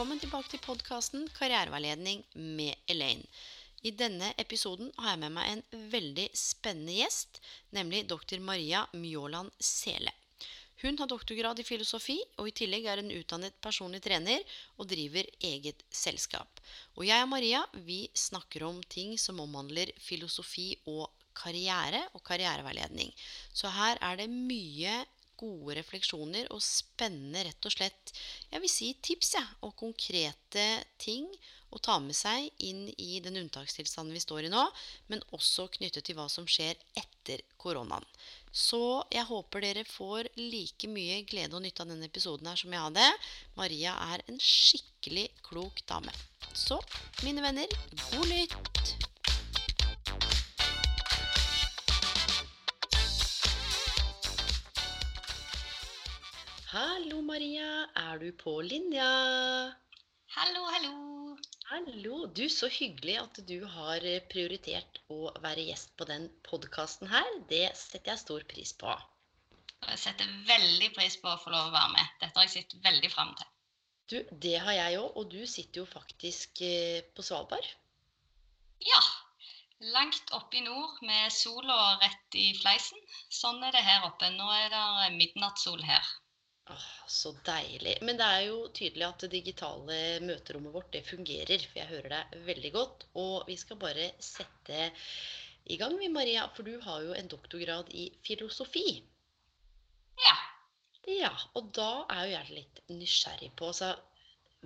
Velkommen tilbake til podkasten Karriereveiledning med Elaine. I denne episoden har jeg med meg en veldig spennende gjest, nemlig dr. Maria Mjåland Sele. Hun har doktorgrad i filosofi, og i tillegg er hun utdannet personlig trener og driver eget selskap. Og jeg og Maria vi snakker om ting som omhandler filosofi og karriere og karriereveiledning. Så her er det mye gode refleksjoner og spennende, rett og slett, jeg vil si tips ja, og konkrete ting å ta med seg inn i den unntakstilstanden vi står i nå, men også knyttet til hva som skjer etter koronaen. Så jeg håper dere får like mye glede og nytte av denne episoden her som jeg hadde. Maria er en skikkelig klok dame. Så, mine venner, god lytt! Hallo, Maria. Er du på linja? Hallo, hallo. Hallo. Du, så hyggelig at du har prioritert å være gjest på den podkasten her. Det setter jeg stor pris på. Jeg setter veldig pris på å få lov å være med. Dette har jeg sett veldig fram til. Du, det har jeg òg. Og du sitter jo faktisk eh, på Svalbard. Ja. Langt oppe i nord med sola rett i fleisen. Sånn er det her oppe. Nå er det midnattssol her. Åh, så deilig. Men det er jo tydelig at det digitale møterommet vårt det fungerer. For jeg hører deg veldig godt. Og vi skal bare sette i gang, vi, Maria. For du har jo en doktorgrad i filosofi. Ja. Ja, og da er jo jeg litt nysgjerrig på altså,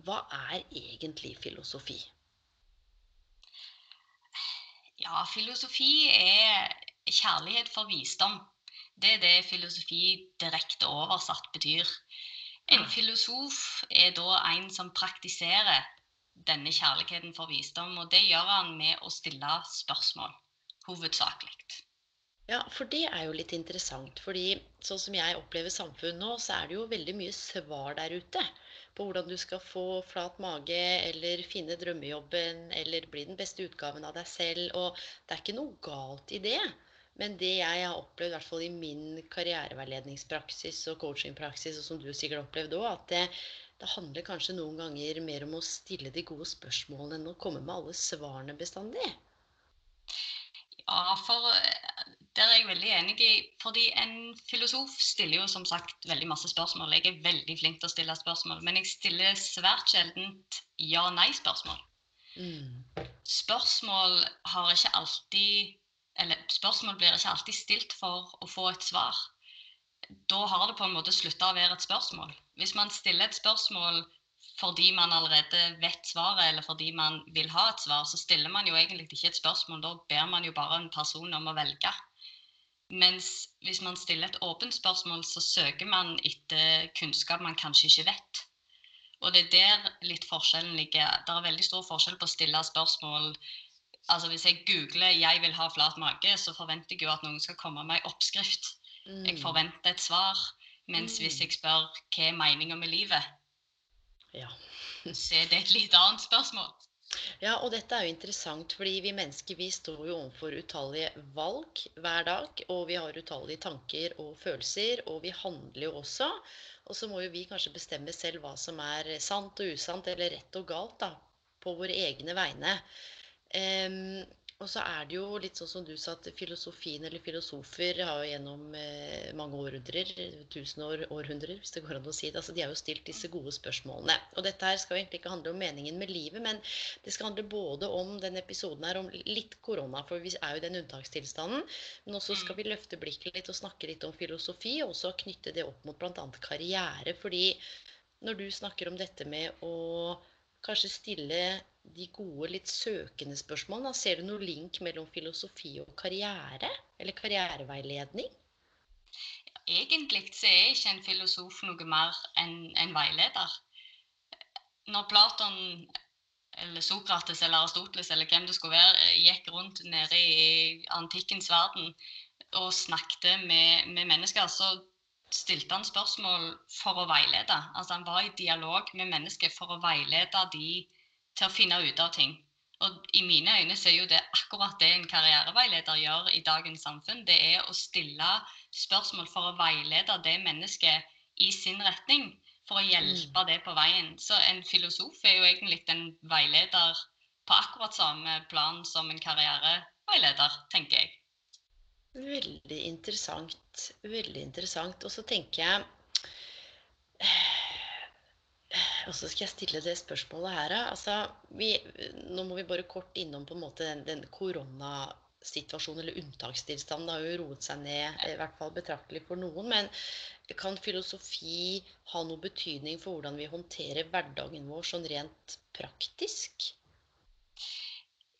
Hva er egentlig filosofi? Ja, filosofi er kjærlighet for visdom. Det er det filosofi direkte oversatt betyr. En filosof er da en som praktiserer denne kjærligheten for visdom, og det gjør han med å stille spørsmål, hovedsakelig. Ja, for det er jo litt interessant. fordi sånn som jeg opplever samfunn nå, så er det jo veldig mye svar der ute. På hvordan du skal få flat mage, eller finne drømmejobben, eller bli den beste utgaven av deg selv. Og det er ikke noe galt i det. Men det jeg har opplevd, i hvert fall i min karriereveiledningspraksis og coachingpraksis, og som du sikkert har opplevd òg, at det, det handler kanskje noen ganger mer om å stille de gode spørsmålene enn å komme med alle svarene bestandig. Ja, for eh, der er jeg veldig enig i. Fordi en filosof stiller jo som sagt veldig masse spørsmål. Jeg er veldig flink til å stille spørsmål, men jeg stiller svært sjeldent ja-nei-spørsmål. Mm. Spørsmål har ikke alltid Eller spørsmål blir ikke alltid stilt for å få et svar. Da har det på en måte slutta å være et spørsmål. Hvis man stiller et spørsmål fordi man allerede vet svaret, eller fordi man vil ha et svar, så stiller man jo egentlig ikke et spørsmål. Da ber man jo bare en person om å velge. Mens hvis man stiller et åpent spørsmål, så søker man etter kunnskap man kanskje ikke vet. Og det er der litt forskjellen ligger. Det er veldig stor forskjell på å stille spørsmål Altså Hvis jeg googler 'jeg vil ha flat mage', så forventer jeg jo at noen skal komme med en oppskrift. Jeg Mm. forventer et svar. Mens hvis jeg spør 'hva er meninga med livet', Ja. så er det et litt annet spørsmål. Ja, og dette er jo interessant, fordi vi mennesker vi står jo overfor utallige valg hver dag. Og vi har utallige tanker og følelser, og vi handler jo også. Og så må jo vi kanskje bestemme selv hva som er sant og usant, eller rett og galt, da, på våre egne vegne. Em, og så er det jo litt sånn som du sa, at filosofien eller filosofer har jo gjennom eh, mange århundrer, tusen år, århundrer, hvis det går an å si det, altså de har jo stilt disse gode spørsmålene. Og dette her skal jo egentlig ikke handle om meningen med livet, men det skal handle både om den episoden her, om litt korona, for vi er jo i den unntakstilstanden. Men også skal vi løfte blikket litt og snakke litt om filosofi, og også knytte det opp mot bl.a. karriere. Fordi når du snakker om dette med å kanskje stille de gode, litt søkende spørsmålene. Ser du noen link mellom filosofi og karriere? Eller karriereveiledning? Egentlig så er ikke en filosof noe mer enn en veileder. Når Platon eller Sokrates eller Aristoteles eller hvem det skulle være, gikk rundt nede i antikkens verden og snakket med, med mennesker, så stilte han spørsmål for å veilede. Altså Han var i dialog med mennesker for å veilede de til å finne ut av ting. Og I mine øyne så er jo det akkurat det en karriereveileder gjør i dagens samfunn. Det er å stille spørsmål for å veilede det mennesket i sin retning. For å hjelpe mm. det på veien. Så en filosof er jo egentlig en veileder på akkurat samme plan som en karriereveileder, tenker jeg. Veldig interessant. Veldig interessant. Og så tenker jeg Og så skal jeg stille det spørsmålet her, altså, vi, Nå må vi bare kort innom på en måte den, den koronasituasjonen, eller unntakstilstanden. Det har jo roet seg ned, i hvert fall betraktelig for noen. Men kan filosofi ha noe betydning for hvordan vi håndterer hverdagen vår sånn rent praktisk?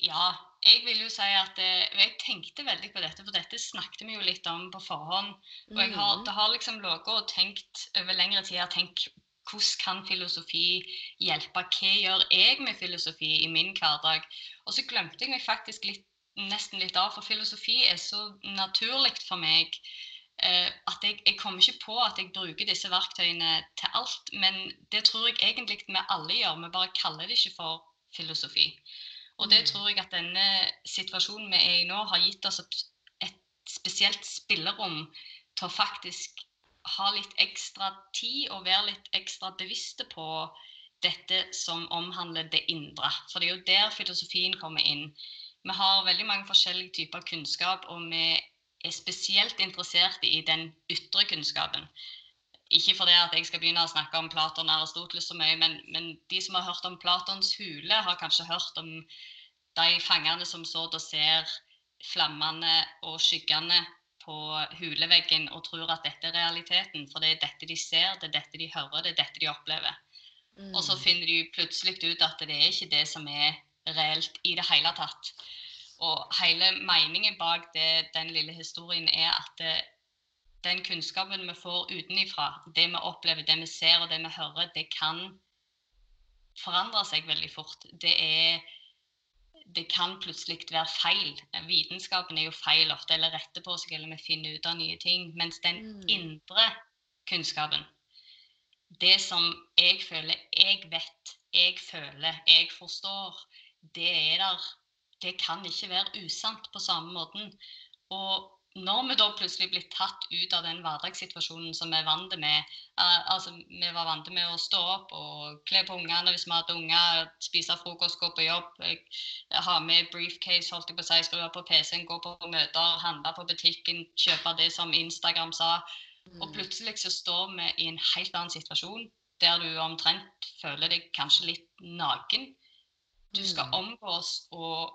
Ja, jeg vil jo si at eh, jeg tenkte veldig på dette, for dette snakket vi jo litt om på forhånd. Og jeg har, mm. det har liksom ligget og tenkt over lengre tid har tenkt hvordan kan filosofi hjelpe? Hva gjør jeg med filosofi i min hverdag? Og så glemte jeg meg faktisk litt, nesten litt av, for filosofi er så naturlig for meg eh, at jeg, jeg, kommer ikke på at jeg bruker disse verktøyene til alt. Men det tror jeg egentlig vi alle gjør, vi bare kaller det ikke for filosofi. Og det mm. tror jeg at denne situasjonen vi er i nå, har gitt oss et spesielt spillerom til å faktisk ha litt ekstra tid og være litt ekstra bevisste på dette som omhandler det indre. For det er jo der filosofien kommer inn. Vi har veldig mange forskjellige typer kunnskap, og vi er spesielt interessert i den ytre kunnskapen. Ikke fordi at jeg skal begynne å snakke om Platon og Aristoteles så mye, men, men, de som har hørt om Platons hule, har kanskje hørt om de fangene som så og ser flammene og skyggene på huleveggen og tror at dette er realiteten. For det er dette de ser, det er dette de hører, det er dette de opplever. Mm. Og så finner de plutselig ut at det er ikke det som er reelt i det hele tatt. Og hele meningen bak det, den lille historien er at det, den kunnskapen vi får utenifra, det vi opplever, det vi ser og det vi hører, det kan forandre seg veldig fort. Det, er, det kan plutselig være feil. Vitenskapen er jo feil ofte, eller retter på seg, eller vi finner ut av nye ting. Mens den mm. indre kunnskapen, det som jeg føler jeg vet, jeg føler, jeg forstår, det er der Det kan ikke være usant på samme måten. Og når vi da plutselig blir tatt ut av den hverdagssituasjonen som vi er vant med uh, altså Vi var vant med å stå opp og kle på ungene hvis vi hadde unger, spise frokost, gå på jobb, ha med briefcase, holdt jeg på å si, skru på PC-en, gå på møter, handle på butikken, kjøpe det som Instagram sa. Mm. Og plutselig så står vi i en helt annen situasjon der du omtrent føler deg kanskje litt naken. Du skal mm. omgås og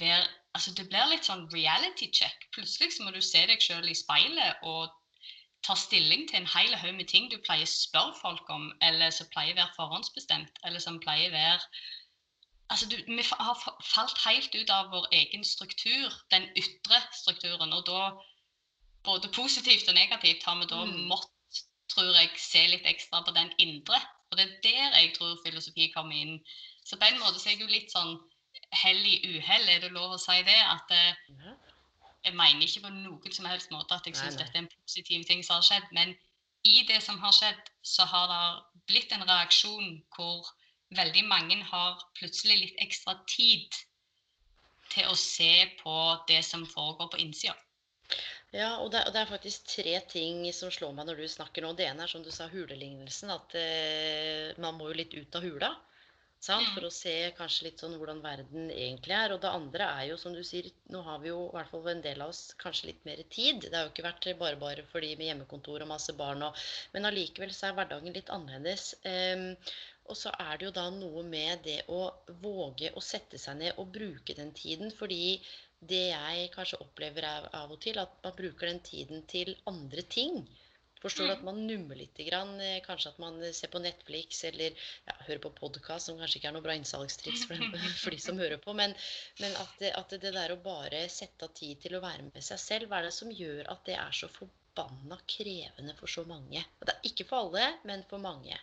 være altså Det blir litt sånn reality check. Plutselig så må du se deg sjøl i speilet og ta stilling til en hel haug med ting du pleier å spørre folk om, eller som pleier å være forhåndsbestemt, eller som pleier å være Altså, du, Vi har falt helt ut av vår egen struktur, den ytre strukturen. Og da, både positivt og negativt, har vi da mm. mått, tror jeg, se litt ekstra på den indre. Og det er der jeg tror filosofi kommer inn. Så på en måte så er jeg jo litt sånn hell i uhell, er det lov å si det? At eh, jeg mener ikke på noen som helst måte at jeg syns dette er en positiv ting som har skjedd. Men i det som har skjedd, så har det blitt en reaksjon hvor veldig mange har plutselig litt ekstra tid til å se på det som foregår på innsida. Ja, og det, og det, er faktisk tre ting som slår meg når du snakker nå. Det ene er som du sa, hulelignelsen. At eh, man må jo litt ut av hula. Sant? For mm. å se kanskje litt sånn hvordan verden egentlig er. Og det andre er jo, som du sier, nå har vi jo i hvert fall en del av oss kanskje litt mer tid. Det har jo ikke vært bare bare for de med hjemmekontor og masse barn og Men allikevel så er hverdagen litt annerledes. Um, og så er det jo da noe med det å våge å sette seg ned og bruke den tiden. Fordi det jeg kanskje opplever av og til, at man bruker den tiden til andre ting. Forstår du at Mm. man nummer litt? Grann, eh, kanskje at man ser på Netflix eller ja, hører på podkast, som kanskje ikke er noe bra innsalgstriks for, for de som hører på. Men, men at, det, at det der å bare sette av tid til å være med seg selv, hva er det som gjør at det er så forbanna krevende for så mange? Det er ikke for alle, men for mange.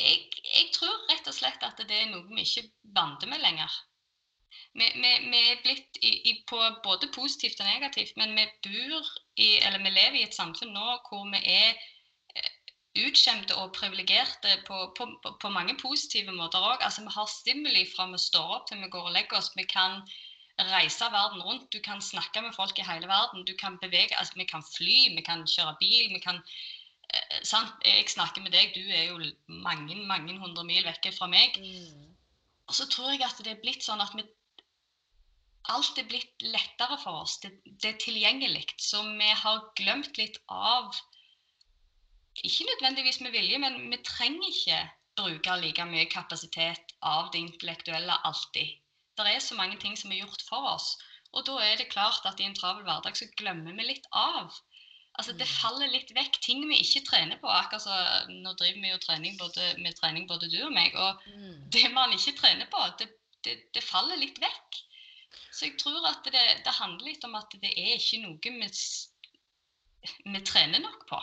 Jeg, jeg tror rett og slett at det er noe vi ikke bander med lenger. Vi, vi, vi er blitt i, i, på både positivt og negativt, men vi bor i, eller vi lever i et samfunn nå hvor vi er eh, utskjemte og privilegerte på, på, på- på mange positive måter òg. Altså, vi har stimuli fra vi står opp til vi går og legger oss. Vi kan reise verden rundt. Du kan snakke med folk i hele verden. Du kan bevege, altså, vi kan fly, vi kan kjøre bil. vi kan eh, sant? Jeg snakker med deg, du er jo mange mange hundre mil vekke fra meg. Mm. Og så tror jeg at det er blitt sånn at vi, alt er blitt lettere for oss. Det, det er tilgjengelig. Så vi har glemt litt av Ikke nødvendigvis med vilje, men vi trenger ikke bruke like mye kapasitet av det intellektuelle alltid. Det er så mange ting som er gjort for oss. Og da er det klart at i en travel hverdag så glemmer vi litt av. Altså Det Mm. faller litt vekk. Ting vi ikke trener på. akkurat så Nå driver vi jo trening både, med trening både du og meg. og Mm. det man ikke trener på, det, det, det faller litt vekk. Så jeg tror at det, det handler litt om at det er ikke noe vi, vi trener nok på.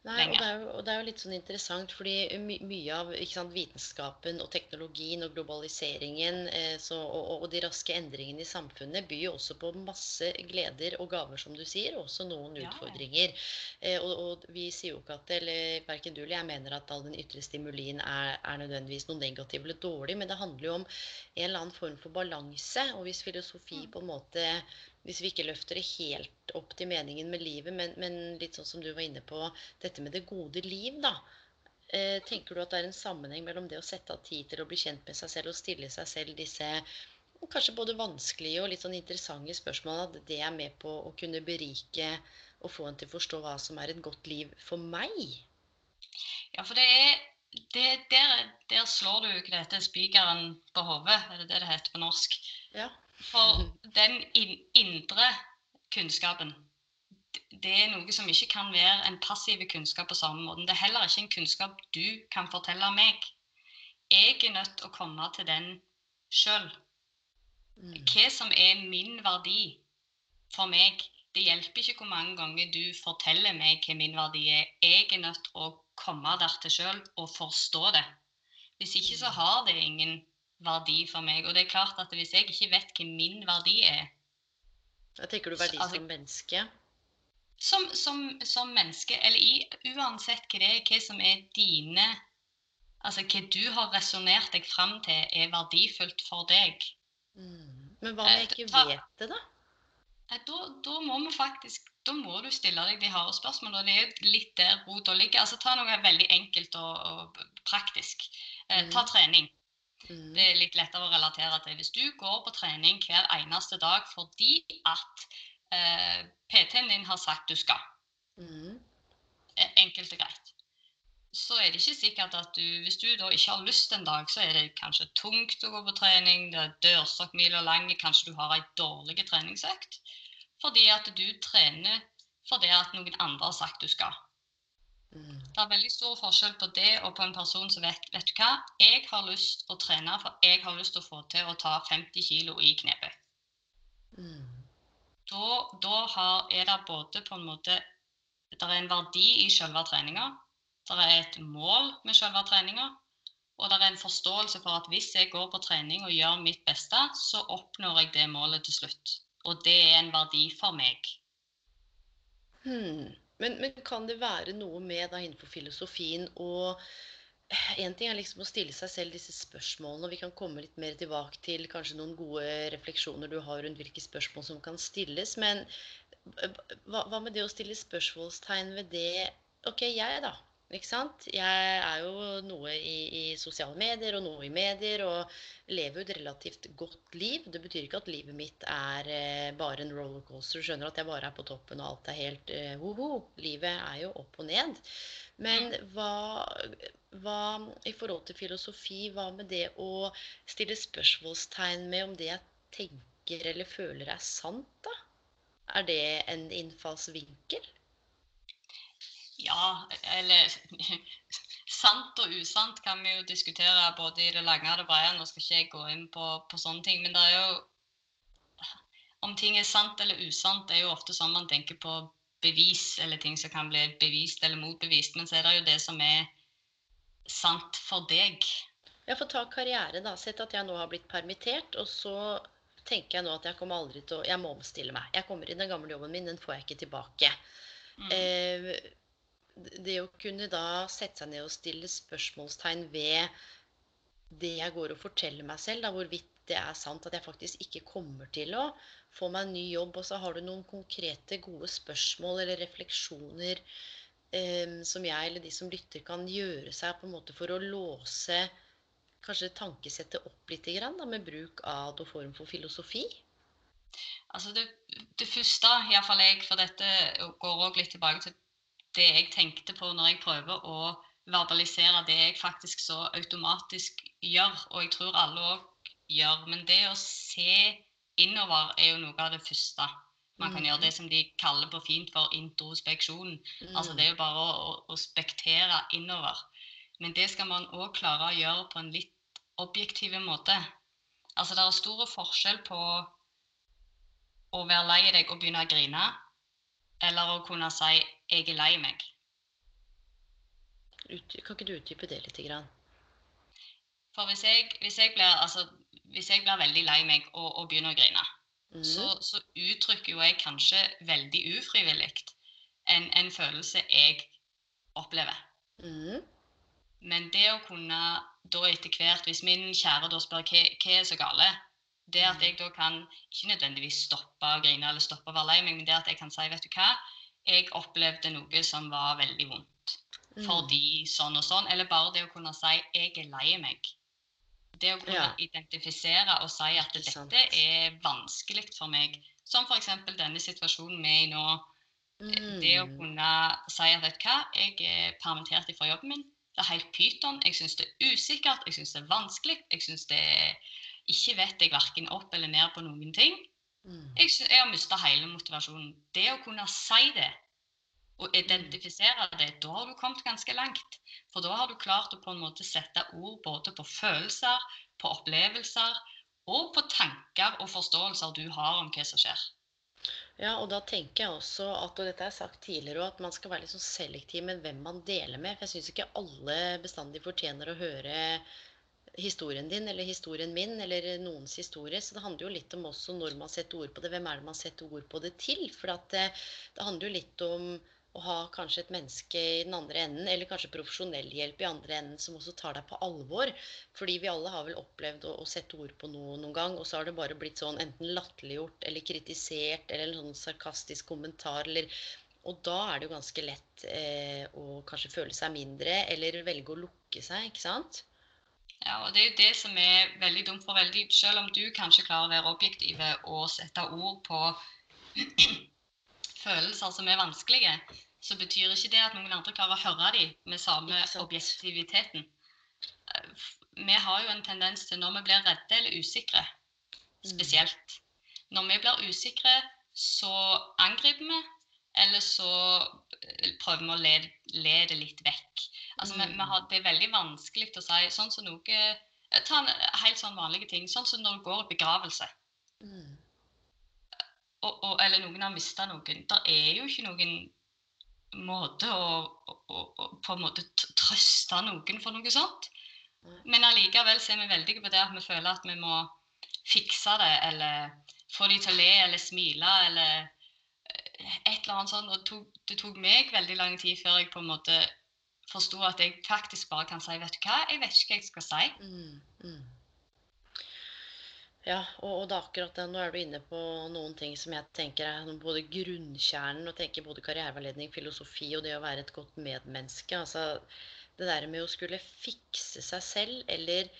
Nei, og det, er og det er jo litt sånn interessant, fordi my, mye av sant, vitenskapen og teknologien og globaliseringen eh, så, og, og, de raske endringene i samfunnet byr jo også på masse gleder og gaver, som du sier, og også noen utfordringer. Eh, og, og vi sier jo ikke at eller verken du eller jeg mener at all den ytre stimulien er, er nødvendigvis noe negativ eller dårlig, men det handler jo om en eller annen form for balanse. Og hvis filosofi Mm. på en måte hvis vi ikke løfter det helt opp til meningen med livet, men, men litt sånn som du var inne på, dette med det gode liv, da. Eh, tenker du at det er en sammenheng mellom det å sette av tid til å bli kjent med seg selv og stille seg selv disse kanskje både vanskelige og litt sånn interessante spørsmålene, at det er med på å kunne berike og få en til å forstå hva som er et godt liv for meg? Ja, for det er det, der, der slår du Grete spikeren på hodet, er det det det heter på norsk? Ja. For den in, indre kunnskapen, det er noe som ikke kan være en passiv kunnskap på samme måte. Det er heller ikke en kunnskap du kan fortelle meg. Jeg er nødt til å komme til den sjøl. Mm. Hva som er min verdi for meg. Det hjelper ikke hvor mange ganger du forteller meg hva min verdi er. Jeg er nødt til å komme der til sjøl og forstå det. Hvis ikke så har det ingen verdi for meg. Og det er klart at hvis jeg ikke vet hva min verdi er, Da tenker du verdi Altså- som menneske? som, som, som menneske, eller i, uansett hva det er, hva som er dine Altså hva du har resonnert deg fram til er verdifullt for deg, Mm. Men hva om jeg Eh, ikke ta- vet det, da? eh, da, da må vi faktisk da må du stille deg de harde spørsmålene. Og det er litt der rota ligger. Altså, ta noe veldig enkelt og, og praktisk. Eh, ta Mhm. trening. Mm. Det er litt lettere å relatere til. Hvis du går på trening hver eneste dag fordi at eh, PT-en din har sagt du skal, Mm. eh, enkelt og greit, så er det ikke sikkert at du Hvis du da ikke har lyst en dag, så er det kanskje tungt å gå på trening, det er dørstokkmiler lang, kanskje du har ei dårlig treningsøkt. Fordi at du trener fordi at noen andre har sagt du skal. Mm. Det er veldig stor forskjell på det og på en person som vet vet du hva, jeg har lyst å trene for jeg har lyst til å få til å ta 50 kg i knebøy. Mm. Da, da har, er det både på en måte Det er en verdi i selve treninga. Det er et mål med selve treninga. Og det er en forståelse for at hvis jeg går på trening og gjør mitt beste, så oppnår jeg det målet til slutt. Og det er en verdi for meg. Hmm. Men, men kan det være noe med da innenfor filosofien og en ting er liksom å stille seg selv disse spørsmålene, og vi kan komme litt mer tilbake til kanskje noen gode refleksjoner du har rundt hvilke spørsmål som kan stilles. Men hva, hva med det å stille spørsmålstegn ved det Ok, jeg, da. Ikke sant? Jeg er jo noe i, i sosiale medier og noe i medier og lever jo et relativt godt liv. Det betyr ikke at livet mitt er eh, bare en rollercoaster. Du skjønner at jeg bare er på toppen og alt er helt eh, ho-ho. Livet er jo opp og ned. Men hva, hva i forhold til filosofi, hva med det å stille spørsmålstegn med om det jeg tenker eller føler er sant, da? Er det en innfallsvinkel? Ja, eller Sant og usant kan vi jo diskutere både i det lange og det brede. Nå skal ikke jeg gå inn på, på sånne ting, men det er jo Om ting er sant eller usant, det er jo ofte sånn man tenker på bevis, eller ting som kan bli bevist eller motbevist. Men så er det jo det som er sant for deg. Ja, for ta karriere, da. Sett at jeg nå har blitt permittert, og så tenker jeg nå at jeg kommer aldri til å Jeg må omstille meg. Jeg kommer i den gamle jobben min, den får jeg ikke tilbake. Mm. Eh, det å kunne da sette seg ned og stille spørsmålstegn ved det jeg går og forteller meg selv, da, hvorvidt det er sant at jeg faktisk ikke kommer til å få meg en ny jobb. Og så har du noen konkrete, gode spørsmål eller refleksjoner eh, som jeg eller de som lytter, kan gjøre seg på en måte for å låse kanskje tankesettet opp litt grann, da, med bruk av noen form for filosofi? Altså det, det første, iallfall jeg, for dette går òg litt tilbake til det jeg tenkte på når jeg prøver å verbalisere det jeg faktisk så automatisk gjør, og jeg tror alle òg gjør. Men det å se innover er jo noe av det første. Man kan gjøre det mm. som de kaller på fint for introspeksjon. Mm. Altså det er jo bare å, å, spektere innover. Men det skal man òg klare å gjøre på en litt objektiv måte. Altså det er stor forskjell på å være lei deg og begynne å grine, eller å kunne si 'jeg er lei meg'. Kan ikke du utdype det litt? Grann? For hvis jeg, hvis jeg, blir, altså, hvis jeg blir, veldig lei meg og, og begynner å grine, mm. så, så, uttrykker jo jeg kanskje veldig ufrivillig en, en følelse jeg opplever. Mm. Men det å kunne da etter hvert, hvis min kjære da spør hva, hva er så gale, det at jeg da kan ikke nødvendigvis stoppe å grine eller stoppe å være lei meg, men det at jeg kan si vet du hva, jeg opplevde noe som var veldig vondt. Mm. Fordi sånn og sånn. Eller bare det å kunne si jeg er lei meg. Det å kunne ja. identifisere og si at dette er vanskelig for meg. Som f.eks. denne situasjonen vi er i nå. Mm. Det å kunne si at vet hva, jeg er permittert fra jobben min. Det er helt pyton. Jeg syns det er usikkert, jeg syns det er vanskelig. Jeg syns det er ikke vet jeg verken opp eller ned på noen ting. Mm. Jeg, jeg, har mista hele motivasjonen. Det å kunne si det og identifisere det, da har du kommet ganske langt. For da har du klart å på en måte sette ord både på følelser, på opplevelser og på tanker og forståelser du har om hva som skjer. Ja, og da tenker jeg også at, og dette er sagt tidligere, at man skal være litt sånn selektiv med hvem man deler med. For jeg syns ikke alle bestandig fortjener å høre historien din eller historien min eller noens historie. Så det handler jo litt om også når man setter ord på det. Hvem er det man setter ord på det til? For det, det, handler jo litt om å ha kanskje et menneske i den andre enden, eller kanskje profesjonell hjelp i andre enden, som også tar deg på alvor. Fordi vi alle har vel opplevd å, å sette ord på noe noen gang, og så har det bare blitt sånn enten latterliggjort eller kritisert eller en sånn sarkastisk kommentar eller og da er det jo ganske lett eh, å kanskje føle seg mindre, eller velge å lukke seg, ikke sant? Ja, og Det er jo det som er veldig dumt. for veldig, Selv om du kanskje klarer å være objektiv og sette ord på følelser som er vanskelige, så betyr ikke det at noen andre klarer å høre dem med samme objektiviteten. Eh, vi har jo en tendens til når vi blir redde eller usikre, mm. spesielt Når vi blir usikre, så angriper vi, eller så eh, prøver vi å le, le det litt vekk. Altså, mm. vi, vi har, det er veldig vanskelig å si sånn som noe eh, Ta en helt sånn vanlige ting. Sånn som når du går i begravelse. Mm. Og, og, eller noen har mista noen. Det er jo ikke noen måte å, å, å, på en måte trøste noen for noe sånt. Men allikevel er vi veldige på det at vi føler at vi må fikse det, eller få de til å le eller smile, eller eh, et eller annet sånt. Og det tok meg veldig lang tid før jeg på en måte forsto at jeg faktisk bare kan si Vet du hva, jeg vet ikke hva jeg skal si. Mm, mm. Ja, og, og det er akkurat det. Nå er du inne på noen ting som jeg tenker er både grunnkjernen og tenker både karriereveiledning, filosofi og det å være et godt medmenneske. Altså det der med å skulle fikse seg selv eller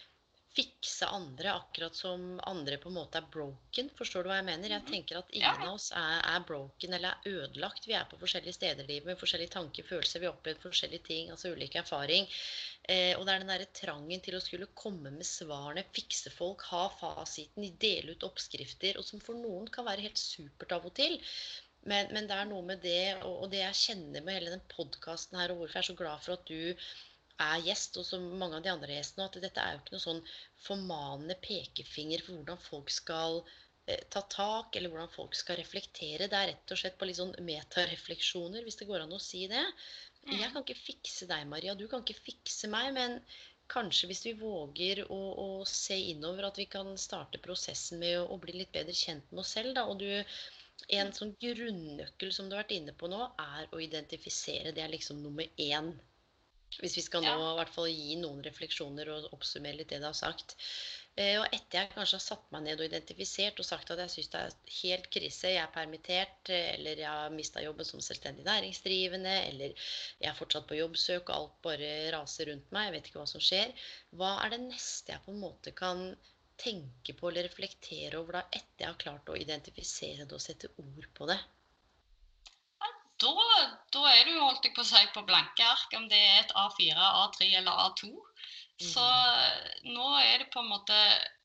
fikse andre akkurat som andre på en måte er broken. Forstår du hva jeg mener? Jeg mhm. tenker at ingen av oss er, er broken eller er ødelagt. Vi er på forskjellige steder i livet med forskjellige tanker, følelser. Vi har opplevd forskjellige ting, altså ulike erfaring. Eh, og det er den derre trangen til å skulle komme med svarene, fikse folk, ha fasiten, dele ut oppskrifter, og som for noen kan være helt supert av og til. Men, men, det er noe med det, og, og det jeg kjenner med hele den podkasten her, og hvorfor jeg er så glad for at du er gjest, og som mange av de andre gjestene, at dette er jo ikke noe sånn formanende pekefinger for hvordan folk skal eh, ta tak, eller hvordan folk skal reflektere. Det er rett og slett på litt sånn metarefleksjoner, hvis det går an å si det. Jeg mm. kan ikke fikse deg, Maria. Du kan ikke fikse meg. Men kanskje hvis vi våger å, å se innover, at vi kan starte prosessen med å, å bli litt bedre kjent med oss selv. Da. Og du, en sånn grunnøkkel som du har vært inne på nå, er å identifisere. Det er liksom nummer én. Hvis vi skal nå ja. i hvert fall gi noen refleksjoner og oppsummere litt det du har sagt. Eh, og etter jeg kanskje har satt meg ned og identifisert og sagt at jeg syns det er helt krise, jeg er permittert, eller jeg har mista jobben som selvstendig næringsdrivende, eller jeg er fortsatt på jobbsøk og alt bare raser rundt meg, jeg vet ikke hva som skjer, hva er det neste jeg på en måte kan tenke på eller reflektere over da etter jeg har klart å identifisere det og sette ord på det? Da, da, er du holdt jeg på å si, på blanke ark, om det er et A4, A3 eller A2. Så mm. nå er det på en måte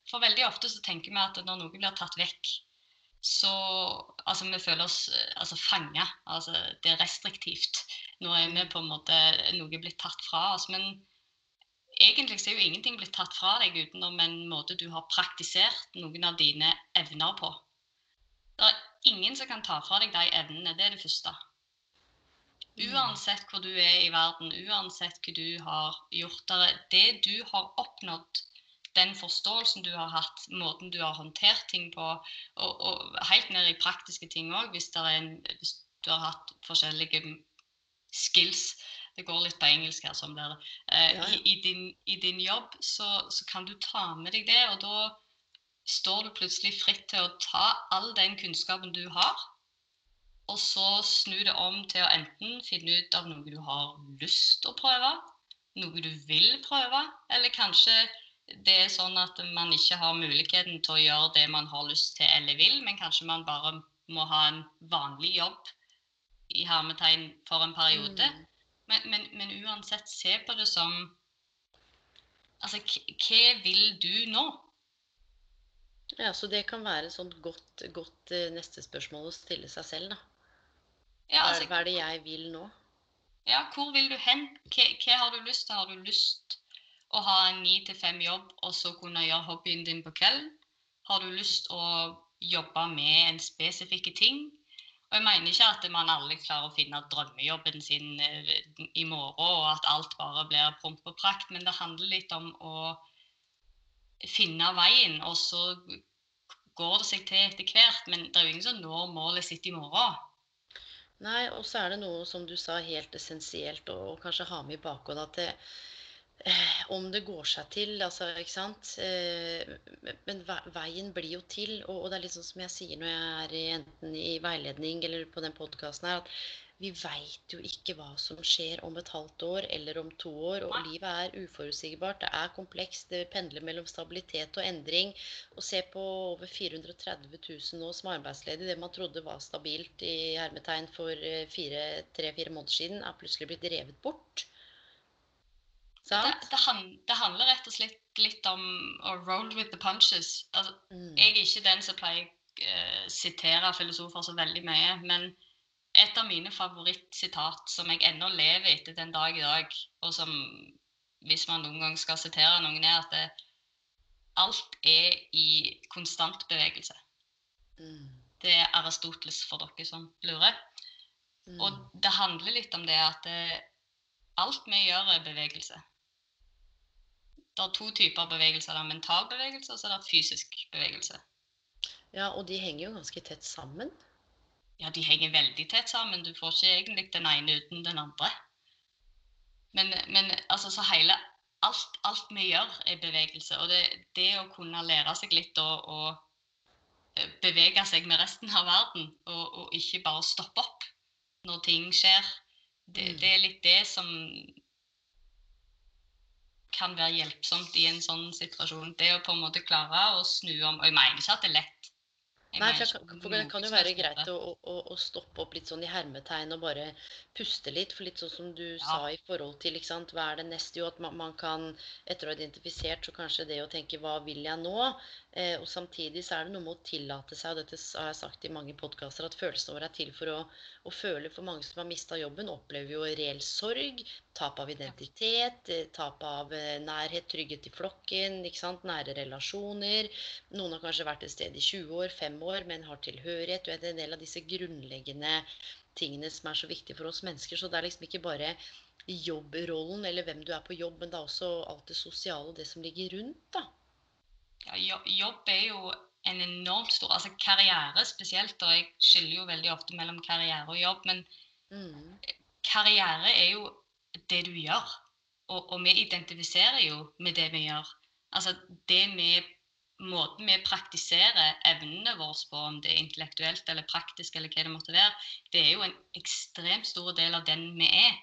For veldig ofte så tenker vi at når noe blir tatt vekk, så Altså, vi føler oss altså, fanga. Altså, det er restriktivt. Nå er vi på en måte noe blitt tatt fra oss. Men egentlig så er jo ingenting blitt tatt fra deg utenom en måte du har praktisert noen av dine evner på. Det er ingen som kan ta fra deg de evnene. Det er det første. Uansett hvor du er i verden, uansett hva du har gjort. Det du har oppnådd, den forståelsen du har hatt, måten du har håndtert ting på, og, og helt ned i praktiske ting òg, hvis, hvis, du har hatt forskjellige skills Det går litt på engelsk her, som dere. Eh, ja, ja. I, i, din, I, din, jobb så, så kan du ta med deg det, og da står du plutselig fritt til å ta all den kunnskapen du har, og så snu det om til å enten finne ut av noe du har lyst til å prøve, noe du vil prøve, eller kanskje det er sånn at man ikke har muligheten til å gjøre det man har lyst til eller vil, men kanskje man bare må ha en vanlig jobb i hermetegn for en periode. Mm. Men, men, men, uansett, se på det som Altså, hva vil du nå? Ja, Så det kan være et sånt godt, godt eh, neste spørsmål å stille seg selv, da. Ja, altså, hva er det jeg vil nå? Ja, hvor vil du hen? Hva, hva har du lyst til? Har du lyst å ha en ni til fem jobb og så kunne gjøre hobbyen din på kvelden? Har du lyst å jobbe med en spesifikk ting? Og jeg mener ikke at man alle klarer å finne drømmejobben sin eh, i morgen, og at alt bare blir promp og prakt, men det handler litt om å finne veien, og så går det seg til etter hvert. Men det er jo ingen som når målet sitt i morgen. Nei, og så er det noe som du sa helt essensielt, og, kanskje ha med i bakhodet at det, eh, om det går seg til, altså, ikke sant? Eh, Men veien blir jo til, og, og, det er litt sånn som jeg sier når jeg er enten i veiledning eller på den podkasten her, at vi veit jo ikke hva som skjer om et halvt år eller om to år. Og livet er uforutsigbart. Det er komplekst. Det pendler mellom stabilitet og endring. Å se på over 430 000 nå som arbeidsledige, det man trodde var stabilt i hermetegn for tre-fire måneder siden, er plutselig blitt revet bort. Det, det, det, handler rett og slett litt om å roll with the punches. Altså, mm. Jeg er ikke den som pleier å uh, sitere filosofer så veldig mye. men et av mine favorittsitat som jeg ennå lever etter den dag i dag, og som hvis man noen gang skal sitere noen, er at det, alt er i konstant bevegelse. Mm. Det er Aristoteles for dere som lurer. Mm. Og det handler litt om det at det, alt vi gjør, er bevegelse. Det er to typer bevegelser. Det er mental bevegelse og så er det fysisk bevegelse. Ja, og de henger jo ganske tett sammen ja, de henger veldig tett sammen. Du får ikke egentlig den ene uten den andre. Men, men altså, så hele alt, alt, vi gjør, er bevegelse. Og det, det å kunne lære seg litt og, og, eh, bevege seg med resten av verden, og, og, ikke bare stoppe opp når ting skjer, det, mm. det, er litt det som kan være hjelpsomt i en sånn situasjon. Det å på en måte klare å snu om Og jeg mener ikke at det er lett Nei, for, det kan jo være greit å, å, å stoppe opp litt sånn i hermetegn og bare puste litt. For litt sånn som du Ja. sa i forhold til ikke sant, hva er det neste? Jo, at man, man kan, etter å ha identifisert, så kanskje det å tenke hva vil jeg nå? Eh, og samtidig så er det noe med å tillate seg, og dette har jeg sagt i mange podkaster, at følelsene våre er til for å, å føle. For mange som har mista jobben, opplever jo reell sorg, tap av identitet, eh, tap av eh, nærhet, trygghet i flokken, nære relasjoner. Noen har kanskje vært et sted i 20 år, 5 år, men har tilhørighet. Du vet, en del av disse grunnleggende tingene som er så viktige for oss mennesker. Så det er liksom ikke bare jobbrollen eller hvem du er på jobb, men det er også alt det sosiale og det som ligger rundt, da. Ja, jobb er jo en enormt stor Altså karriere spesielt, og jeg skiller jo veldig ofte mellom karriere og jobb, men Mm. karriere er jo det du gjør. Og, og vi identifiserer jo med det vi gjør. Altså det vi Måten vi praktiserer evnene våre på, om det er intellektuelt eller praktisk eller hva det måtte være, det er jo en ekstremt stor del av den vi er.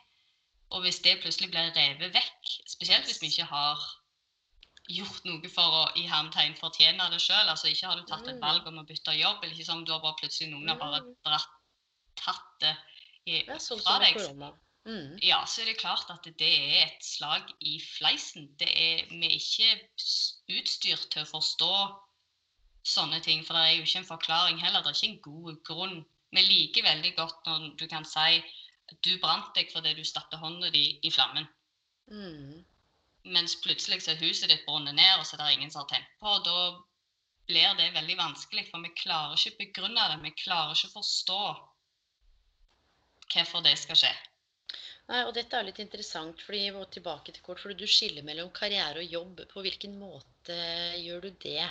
Og hvis det plutselig blir revet vekk, spesielt hvis vi ikke har gjort noe for å i hermetegn fortjene det sjøl, altså ikke har du tatt et Mm. valg om å bytte jobb, eller ikke som du har bare plutselig noen har bare Mm. dratt, tatt det i, sånn fra deg. Mm. ja, så er det klart at det er et slag i fleisen. Det er, vi er ikke utstyrt til å forstå sånne ting, for det er jo ikke en forklaring heller. Det er ikke en god grunn. Vi liker veldig godt når du kan si du brant deg fordi du stappet hånda di i flammen. Mm. Mens plutselig så er huset ditt brunnet ned, og så er det ingen som har tent på. Da blir det veldig vanskelig, for vi klarer ikke å begrunne det. Vi klarer ikke å forstå hvorfor det skal skje. Nei, og dette er litt interessant, fordi vi må tilbake til kort, fordi du skiller mellom karriere og jobb. På hvilken måte gjør du det?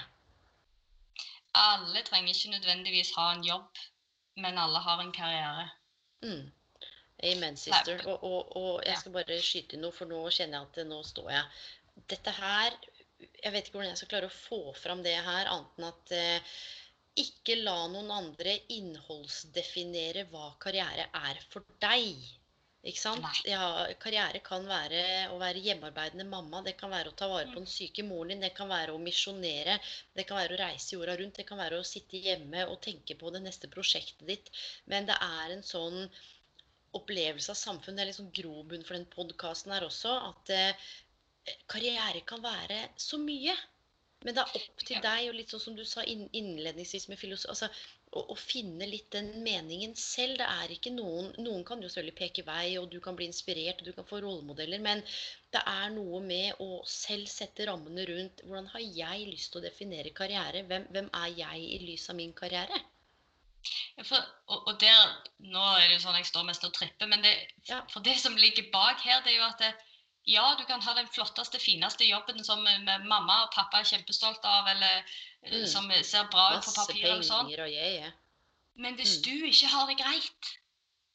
Alle trenger ikke nødvendigvis ha en jobb, men alle har en karriere. Mm. Amen, sister. Og, og, og jeg skal bare skyte inn noe, for nå kjenner jeg at det- nå står jeg. Dette her Jeg vet ikke hvordan jeg skal klare å få fram det her, annet enn at eh, ikke la noen andre innholdsdefinere hva karriere er for deg. Ikke sant? Ja, karriere kan være å være hjemmearbeidende mamma, det kan være å ta vare på den syke moren din, det kan være å misjonere, det kan være å reise jorda rundt, det kan være å sitte hjemme og tenke på det neste prosjektet ditt. Men det er en sånn opplevelse av samfunn, det er liksom grobunn for den podkasten her også, at eh, karriere kan være så mye. Men det er opp til deg, og litt sånn som du sa innledningsvis med filosofi, altså, å, å finne litt den meningen selv. Det er ikke noen Noen kan jo selvfølgelig peke vei, og du kan bli inspirert, og du kan få rollemodeller, men det er noe med å selv sette rammene rundt hvordan har jeg lyst til å definere karriere? Hvem, hvem er jeg i lys av min karriere? For, og, og der, Nå er det jo sånn jeg står mest og tripper, men det, Ja. for det som ligger bak her, det er jo at det, ja, du kan ha den flotteste, fineste jobben som eh, mamma og pappa er kjempestolt av, eller eh, Mm. som ser bra ut på papiret og sånn. jeg, jeg. Men hvis Mm. du ikke har det greit,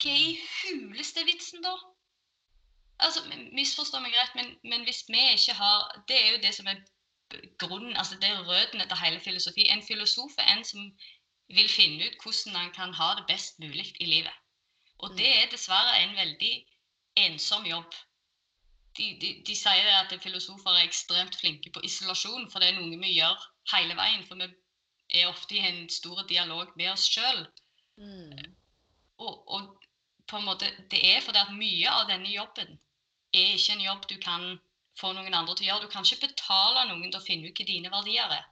hva i huleste er vitsen da? Altså, Misforstå meg rett, men, men hvis vi ikke har Det er jo det som er grunnen, altså det er røttene til hele filosofi. En filosof er en som vil finne ut hvordan han kan ha det best mulig i livet. Og det Mm. er dessverre en veldig ensom jobb. De, de, de sier at filosofer er ekstremt flinke på isolasjon, for det er noe vi gjør hele veien. For vi er ofte i en stor dialog med oss sjøl. Mm. Og, og på en måte, det er fordi at mye av denne jobben er ikke en jobb du kan få noen andre til å gjøre. Du kan ikke betale noen til å finne ut hva dine verdier er.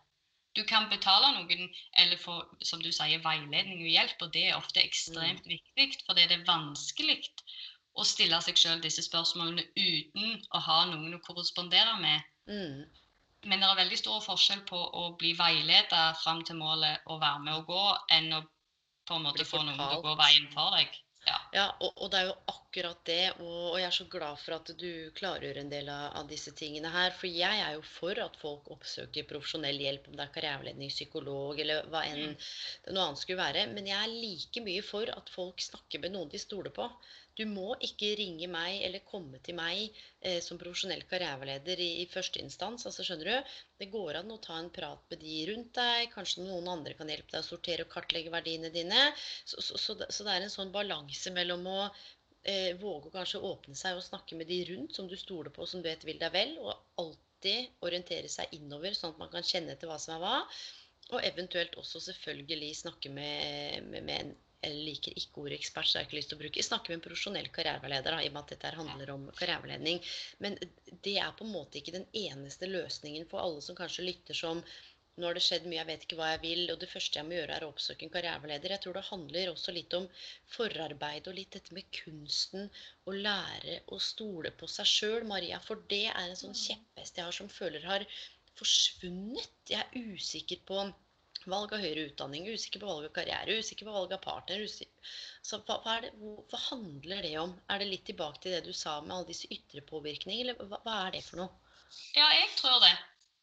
Du kan betale noen eller få som du sier, veiledning og hjelp, og det er ofte ekstremt viktig, fordi det er vanskelig å stille seg sjøl disse spørsmålene uten å ha noen å korrespondere med. Mm. Men det er veldig stor forskjell på å bli veiledet fram til målet og være med å gå, enn å på en måte få noen til å gå veien for deg. Ja. Ja, og, og det er jo akkurat det, og, og jeg er så glad for at du klargjør en del av, av disse tingene her. For jeg er jo for at folk oppsøker profesjonell hjelp, om det er karriereveiledning, psykolog eller hva enn Mm. det noe annet skulle være. Men jeg er like mye for at folk snakker med noen de stoler på. Du må ikke ringe meg eller komme til meg eh, som profesjonell karriereveileder i, i første instans. altså skjønner du? Det går an å ta en prat med de rundt deg. Kanskje noen andre kan hjelpe deg å sortere og kartlegge verdiene dine. Så, så, så, så det er en sånn balanse mellom å eh, våge å kanskje åpne seg og snakke med de rundt som du stoler på, som du vet vil deg vel, og alltid orientere seg innover, sånn at man kan kjenne etter hva som er hva. Og eventuelt også selvfølgelig snakke med, med, med en jeg liker ikke ordet ekspert, så jeg har ikke lyst til å bruke Jeg snakker med en profesjonell karriereveileder, i og med at dette handler om karriereveiledning. Men det er på en måte ikke den eneste løsningen for alle som kanskje lytter som nå har det skjedd mye, jeg vet ikke hva jeg vil, og det første jeg må gjøre, er å oppsøke en karriereveileder. Jeg tror det handler også litt om forarbeid og litt dette med kunsten å lære å stole på seg sjøl, Maria. For det er en sånn kjepphest jeg har som føler har forsvunnet. Jeg er usikker på valg av høyere utdanning, usikker på valg av karriere, usikker på valg av partner. Så hva, hva, det, hva, handler det om? Er det litt tilbake til det du sa med alle disse ytre påvirkninger, eller hva, hva, er det for noe? Ja, jeg tror det.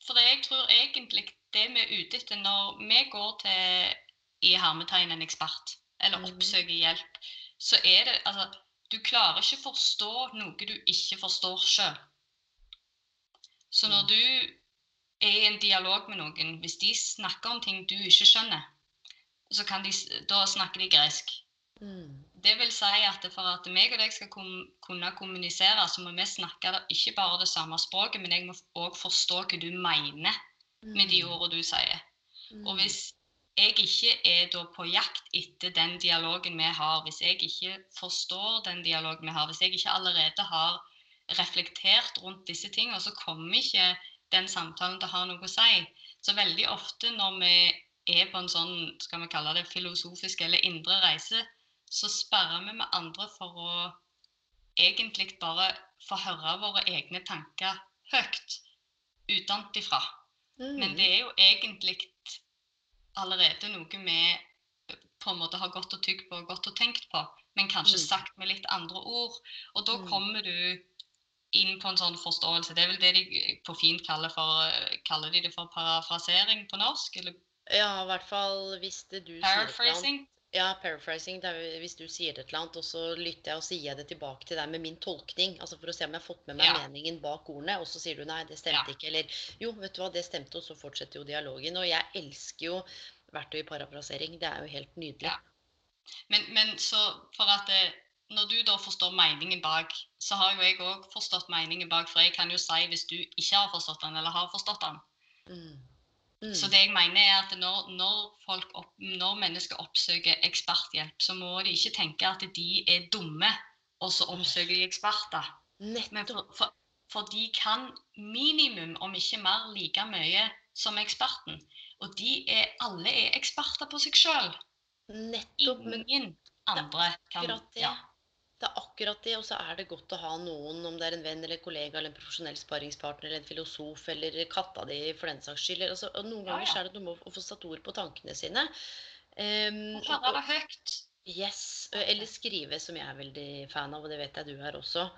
For jeg tror egentlig det vi er ute etter når vi går til i hermetegn en ekspert, eller mm. oppsøker hjelp, så er det altså Du klarer ikke å forstå noe du ikke forstår sjøl. Så når mm. du er i en dialog med noen, hvis de snakker om ting du ikke skjønner, så kan de, da snakker de gresk. Mm. Det vil si at for at meg og deg skal kunne kommunisere, så må vi snakke ikke bare det samme språket, men jeg må òg forstå hva du mener med de mm. ordene du sier. Mm. Og hvis jeg ikke er da på jakt etter den dialogen vi har, hvis jeg ikke forstår den dialogen vi har, hvis jeg ikke allerede har reflektert rundt disse tingene, så kommer ikke den samtalen til å ha noe å si. Så veldig ofte når vi er på en sånn skal vi kalle det filosofisk eller indre reise, så sperrer vi med andre for å egentlig bare få høre våre egne tanker høyt utenfra. Mm. Men det er jo egentlig allerede noe vi på en måte har gått og tygd på og gått og tenkt på, men kanskje mm. sagt med litt andre ord. Og da mm. kommer du inn på en sånn forståelse. Det er vel det de på fint kaller for Kaller de det for parafrasering på norsk? Eller? Ja, i hvert fall hvis det du Paraphrasing? Ja, paraphrasing. hvis du sier det et eller annet, og så lytter jeg og sier jeg det tilbake til deg med min tolkning. altså For å se om jeg har fått med meg ja. meningen bak ordene. Og så sier du nei, det stemte ja. ikke. Eller jo, vet du hva, det stemte, og så fortsetter jo dialogen. Og jeg elsker jo verktøy i parafrasering. Det er jo helt nydelig. Ja. Men, men, så for at det, når du da forstår meningen bak, så har jo jeg òg forstått meningen bak. For jeg kan jo si hvis du ikke har forstått den, eller har forstått den. Mm. Mm. Så det jeg mener er at når, når, opp, når, mennesker oppsøker eksperthjelp, så må de ikke tenke at de er dumme, og så oppsøker de eksperter. Men for, for, for, de kan minimum, om ikke mer, like mye som eksperten. Og de er, alle er eksperter på seg sjøl. Ingen andre kan ja. Det er akkurat det, og så er det godt å ha noen, om det er en venn eller kollega eller en profesjonell sparringspartner eller en filosof eller katta di for den saks skyld. Altså, og noen ganger ja, ja. er det noe med å få satt ord på tankene sine. Um, og det høyt. Yes. Eller skrive, som jeg er veldig fan av, og det vet jeg du er også.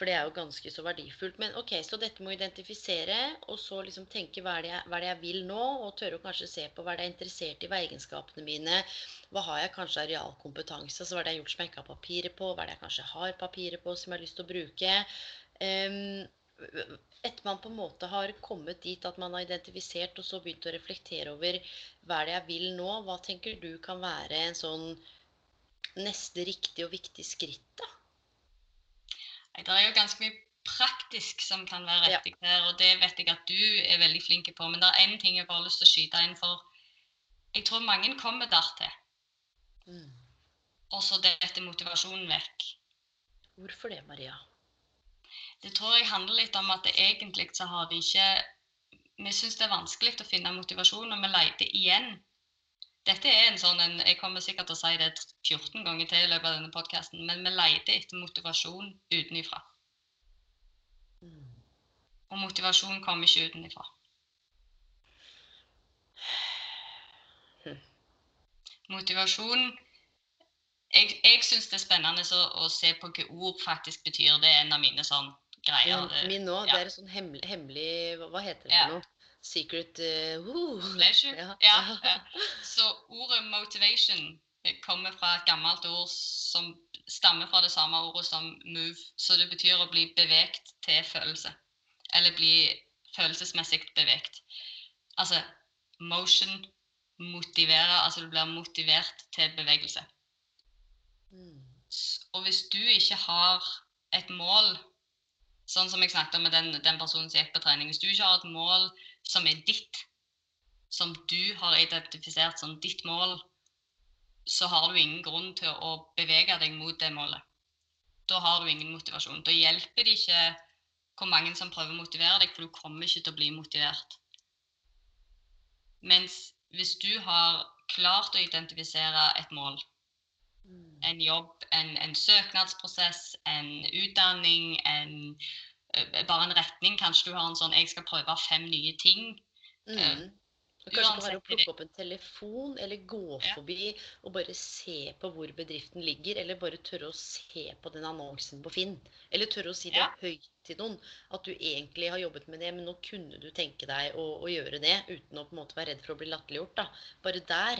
For det er jo ganske så verdifullt. Men ok, så dette med å identifisere, og så liksom tenke hva er, jeg, hva er det jeg vil nå? Og tørre å kanskje se på hva er det jeg er interessert i, hva er egenskapene mine? Hva har jeg kanskje av realkompetanse? Altså, hva er det jeg har gjort som jeg ikke har papirer på? Hva er det jeg kanskje har papirer på som jeg har lyst til å bruke? Um, etter man på en måte har kommet dit at man har identifisert og så begynt å reflektere over hva er det jeg vil nå, hva tenker du kan være en sånn neste riktig og viktig skritt? da? Det er jo ganske mye praktisk som kan være riktig her, og det vet jeg at du er veldig flink på. Men det er én ting jeg bare har lyst til å skyte inn for. Jeg tror mange kommer dertil. Mm. Og så detter motivasjonen vekk. Hvorfor det, Maria? Det tror jeg handler litt om at det egentlig så har vi ikke Vi syns det er vanskelig å finne motivasjon, og vi leter igjen dette er en sånn en, Jeg kommer sikkert til å si det 14 ganger til i løpet av denne podkasten, men vi leter etter motivasjon utenifra. Og motivasjon kommer ikke utenifra. Motivasjon Jeg, jeg syns det er spennende å, å, se på hva ord faktisk betyr. Det er en av mine sånn greier. Min nå, ja. Det er sånn hemmelig, hemmelig Hva heter det for ja. noe? Secret uh, Pleasure. Ja. ja. ja. Så ordet 'motivation' kommer fra et gammelt ord som stammer fra det samme ordet som 'move'. Så det betyr å bli bevegt til følelse. Eller bli følelsesmessig bevegt. Altså motion motivere, altså du blir motivert til bevegelse. Mm. Og hvis du ikke har et mål, sånn som jeg snakket med den, den personen som gikk på trening Hvis du ikke har et mål som er ditt. som du har identifisert som ditt mål, så har du ingen grunn til å bevege deg mot det målet. Da har du ingen motivasjon. Da hjelper det ikke hvor mange som prøver å motivere deg, for du kommer ikke til å bli motivert. Mens hvis du har klart å identifisere et mål, Mm. en jobb, en, en søknadsprosess, en utdanning, en, bare en retning. Kanskje du har en sånn 'jeg skal prøve fem nye ting'. Mm. Og kanskje bare å uansett- plukke opp en telefon, eller gå Ja. forbi og bare se på hvor bedriften ligger, eller bare tørre å se på den annonsen på Finn. Eller tørre å si det Ja. høyt til noen. At du egentlig har jobbet med det, men nå kunne du tenke deg å, å gjøre det uten å på en måte være redd for å bli latterliggjort. da. Bare der.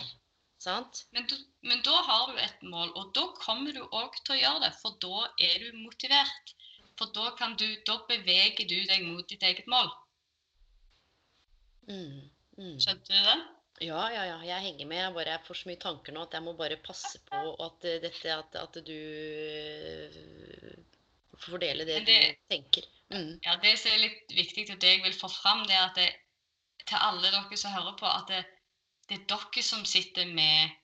Sant? Men, du, men da har du et mål, og da kommer du òg til å gjøre det. For da er du motivert. For da, kan du, da beveger du deg mot ditt eget mål. Mm. Mm. Skjønte du det? Ja, ja, ja. Jeg henger med. Jeg bare får så mye tanker nå at jeg må bare passe på at eh, dette at, at du eh, fordeler det, det- du tenker. Mm. Ja, Det som er litt viktig, og det jeg vil få fram, det er at det, til alle dere som hører på, at det, det er dere som sitter med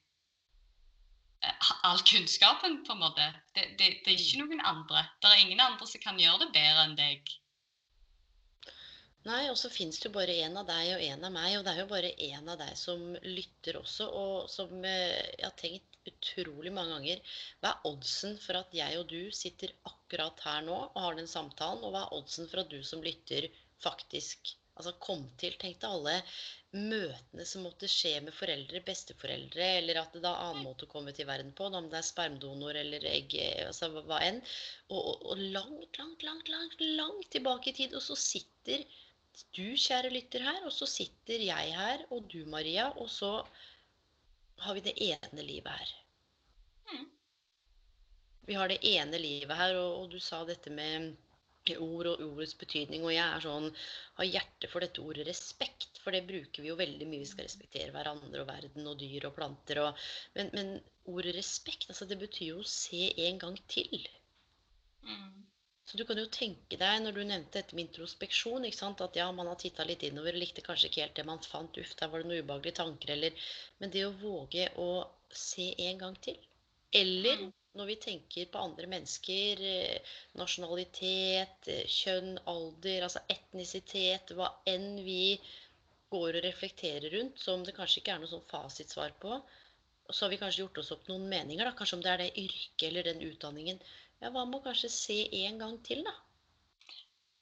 all kunnskapen, på en måte. Det, det, det er ikke noen andre. Det er ingen andre som kan gjøre det bedre enn deg. Nei, og så fins det jo bare én av deg og én av meg, og det er jo bare én av deg som lytter også, og som eh, jeg har tenkt utrolig mange ganger. Hva er oddsen for at jeg og du sitter akkurat her nå og har den samtalen, og hva er oddsen for at du som lytter faktisk altså kom til? Tenk deg alle møtene som måtte skje med foreldre, besteforeldre, eller at det da er annen måte å komme til verden på, om det er spermdonor eller egg, altså hva- hva enn. Og, og, og langt, langt, langt, langt, langt tilbake i tid, og så sitter du, kjære lytter, her, og så sitter jeg her, og du, Maria, og så har vi det ene livet her. Mm. Vi har det ene livet her, og, og du sa dette med ord og ordets betydning, og jeg er sånn, har hjerte for dette ordet respekt, for det bruker vi jo veldig mye. Vi skal respektere hverandre og verden og dyr og planter. Og, men, men ordet respekt, altså det betyr jo å se en gang til. Mm. Så du kan jo tenke deg, når du nevnte dette med introspeksjon, ikke sant? at ja, man har titta litt innover og likte kanskje ikke helt det man fant, uff, der var det noen ubehagelige tanker, eller Men det å våge å se en gang til. Eller Mm. Når vi tenker på andre mennesker, eh, nasjonalitet, eh, kjønn, alder, altså etnisitet, hva enn vi går og reflekterer rundt, som det kanskje ikke er noe sånn fasitsvar på, så har vi kanskje gjort oss opp noen meninger, da, kanskje om det er det yrket eller den utdanningen. Ja, hva med å kanskje se en gang til, da?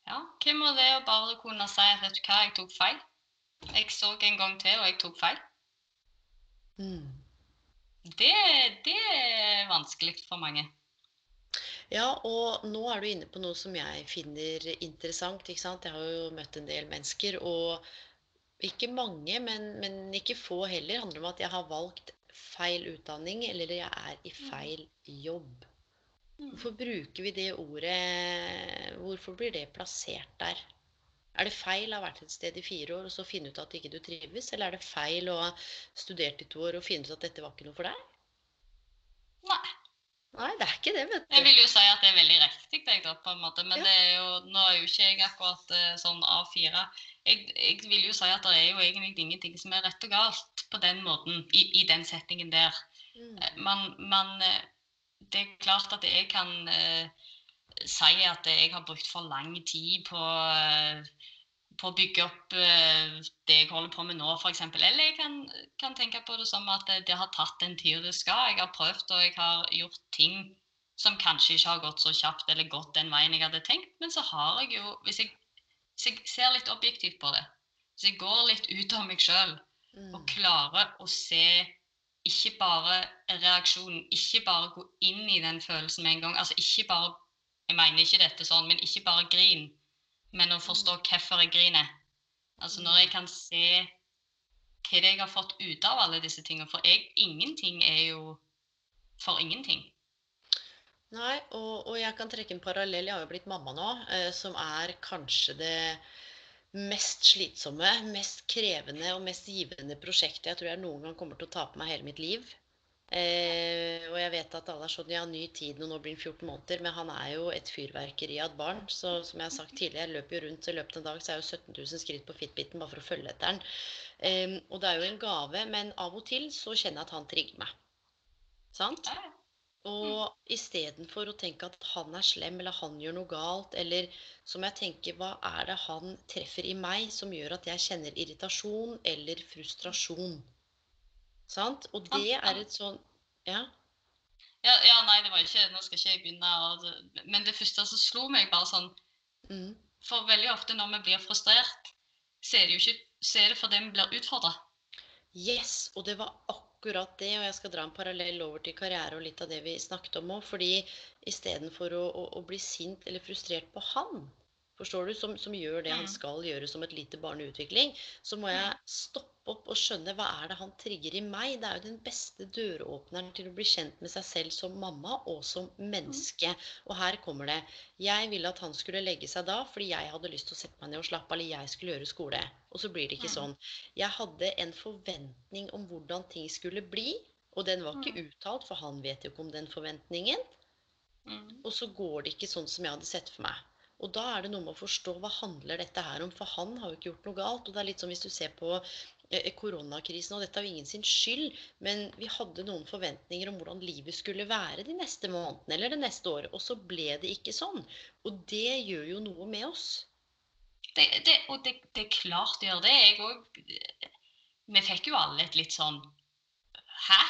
Ja, hvem var det å bare kunne si at vet du hva, jeg tok feil? Jeg så en gang til, og jeg tok feil. Mm. Det, det er vanskelig for mange. Ja, og nå er du inne på noe som jeg finner interessant. ikke sant? Jeg har jo møtt en del mennesker, og ikke mange, men, men ikke få heller, handler om at jeg har valgt feil utdanning, eller jeg er i feil jobb. Mm. Hvorfor bruker vi det ordet Hvorfor blir det plassert der? Er det feil å ha vært et sted i fire år og så finne ut at ikke du trives, eller er det feil å ha studert i to år og finne ut at dette var ikke noe for deg? Nei. Nei, det er ikke det, vet du. Jeg vil jo si at det er veldig riktig, jeg, da, på en måte. Men Ja. det er jo, nå er jo ikke jeg akkurat eh, sånn A4. Jeg, jeg vil jo si at det er jo egentlig ingenting som er rett og galt på den måten, i, i den settingen der. Mm. Men, Man, man eh, Det er klart at jeg kan eh, si at jeg har brukt for lang tid på, eh, på å bygge opp eh, det jeg holder på med nå, f.eks. Eller jeg kan, kan tenke på det som at det, har tatt den tida det skal. Jeg har prøvd og jeg har gjort ting som kanskje ikke har gått så kjapt eller gått den veien jeg hadde tenkt. Men så har jeg jo, hvis jeg, hvis jeg ser litt objektivt på det, hvis jeg går litt ut av meg sjøl og Mm. klarer å se ikke bare reaksjonen, ikke bare gå inn i den følelsen med en gang. Altså ikke bare Jeg mener ikke dette sånn, men ikke bare grin, men å forstå hvorfor jeg griner. Altså når jeg kan se hva jeg har fått ut av alle disse tingene. For jeg, ingenting er jo for ingenting. Nei, og, og jeg kan trekke en parallell. Jeg har jo blitt mamma nå, eh, som er kanskje det mest slitsomme, mest krevende og mest givende prosjektet jeg tror jeg noen gang kommer til å ta på meg hele mitt liv. Eh, og jeg vet at alle er sånn Ja, ny tid når nå blir han 14 måneder, men han er jo et fyrverkeri av et barn. Så som jeg har sagt tidligere, jeg løper jo rundt i løpet av en dag så er jo 17 000 skritt på Fitbiten bare for å følge etter han. Eh, og det er jo en gave, men av og til så kjenner jeg at han trigger meg. Sant? Og istedenfor å tenke at han er slem, eller han gjør noe galt, eller så må jeg tenke hva er det han treffer i meg som gjør at jeg kjenner irritasjon eller frustrasjon? Sant? Og det er et sånn Ja. Ja, ja, nei, det var ikke Nå skal ikke jeg begynne å Men det første som slo meg, bare sånn Mm. For veldig ofte når vi blir frustrert, så er det jo ikke så er det fordi vi blir utfordra. Yes, og det var akkurat det, og jeg skal dra en parallell over til karriere og litt av det vi snakket om òg, fordi istedenfor å, å, å bli sint eller frustrert på han, forstår du, som, som gjør det han Mm. skal gjøre som et lite barn i utvikling, så må jeg stoppe opp og skjønne hva er det han trigger i meg. Det er jo den beste døråpneren til å bli kjent med seg selv som mamma og som menneske. Og her kommer det. Jeg ville at han skulle legge seg da fordi jeg hadde lyst til å sette meg ned og slappe av, eller jeg skulle gjøre skole. Og så blir det ikke Mm. sånn. Jeg hadde en forventning om hvordan ting skulle bli, og den var ikke uttalt, for han vet jo ikke om den forventningen. Mm. Og så går det ikke sånn som jeg hadde sett for meg. Og da er det noe med å forstå hva handler dette her om, for han har jo ikke gjort noe galt. Og det er litt som hvis du ser på eh, koronakrisen, og dette er jo ingen sin skyld, men vi hadde noen forventninger om hvordan livet skulle være de neste månedene eller det neste året, og så ble det ikke sånn. Og det gjør jo noe med oss. Det, det, og det, det er klart det gjør det. Jeg òg Vi fikk jo alle et litt sånn Hæ?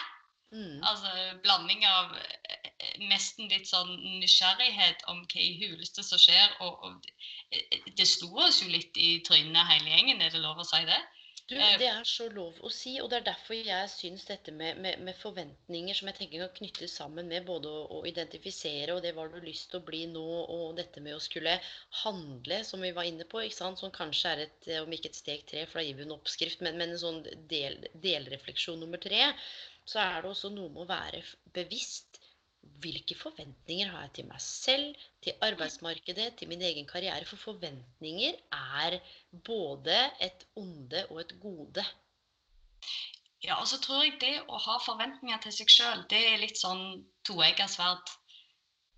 Mm. Altså blanding av eh, nesten litt sånn nysgjerrighet om hva i huleste som skjer. Og, og eh, det slo oss jo litt i trynet hele gjengen, er det lov å si det? Du, Eh, det er så lov å si, og det er derfor jeg syns dette med, med, med forventninger som jeg tenker kan knyttes sammen med både å, å identifisere og det hva du lyst til å bli nå, og dette med å skulle handle, som vi var inne på, ikke sant, som kanskje er et, eh, om ikke et steg tre, for da gir vi en oppskrift, men, men en sånn del, delrefleksjon nummer tre, så er det også noe med å være bevisst. Hvilke forventninger har jeg til meg selv, til arbeidsmarkedet, til min egen karriere? For forventninger er både et onde og et gode. Ja, og så tror jeg det å ha forventninger til seg sjøl, det er litt sånn toegga sverd.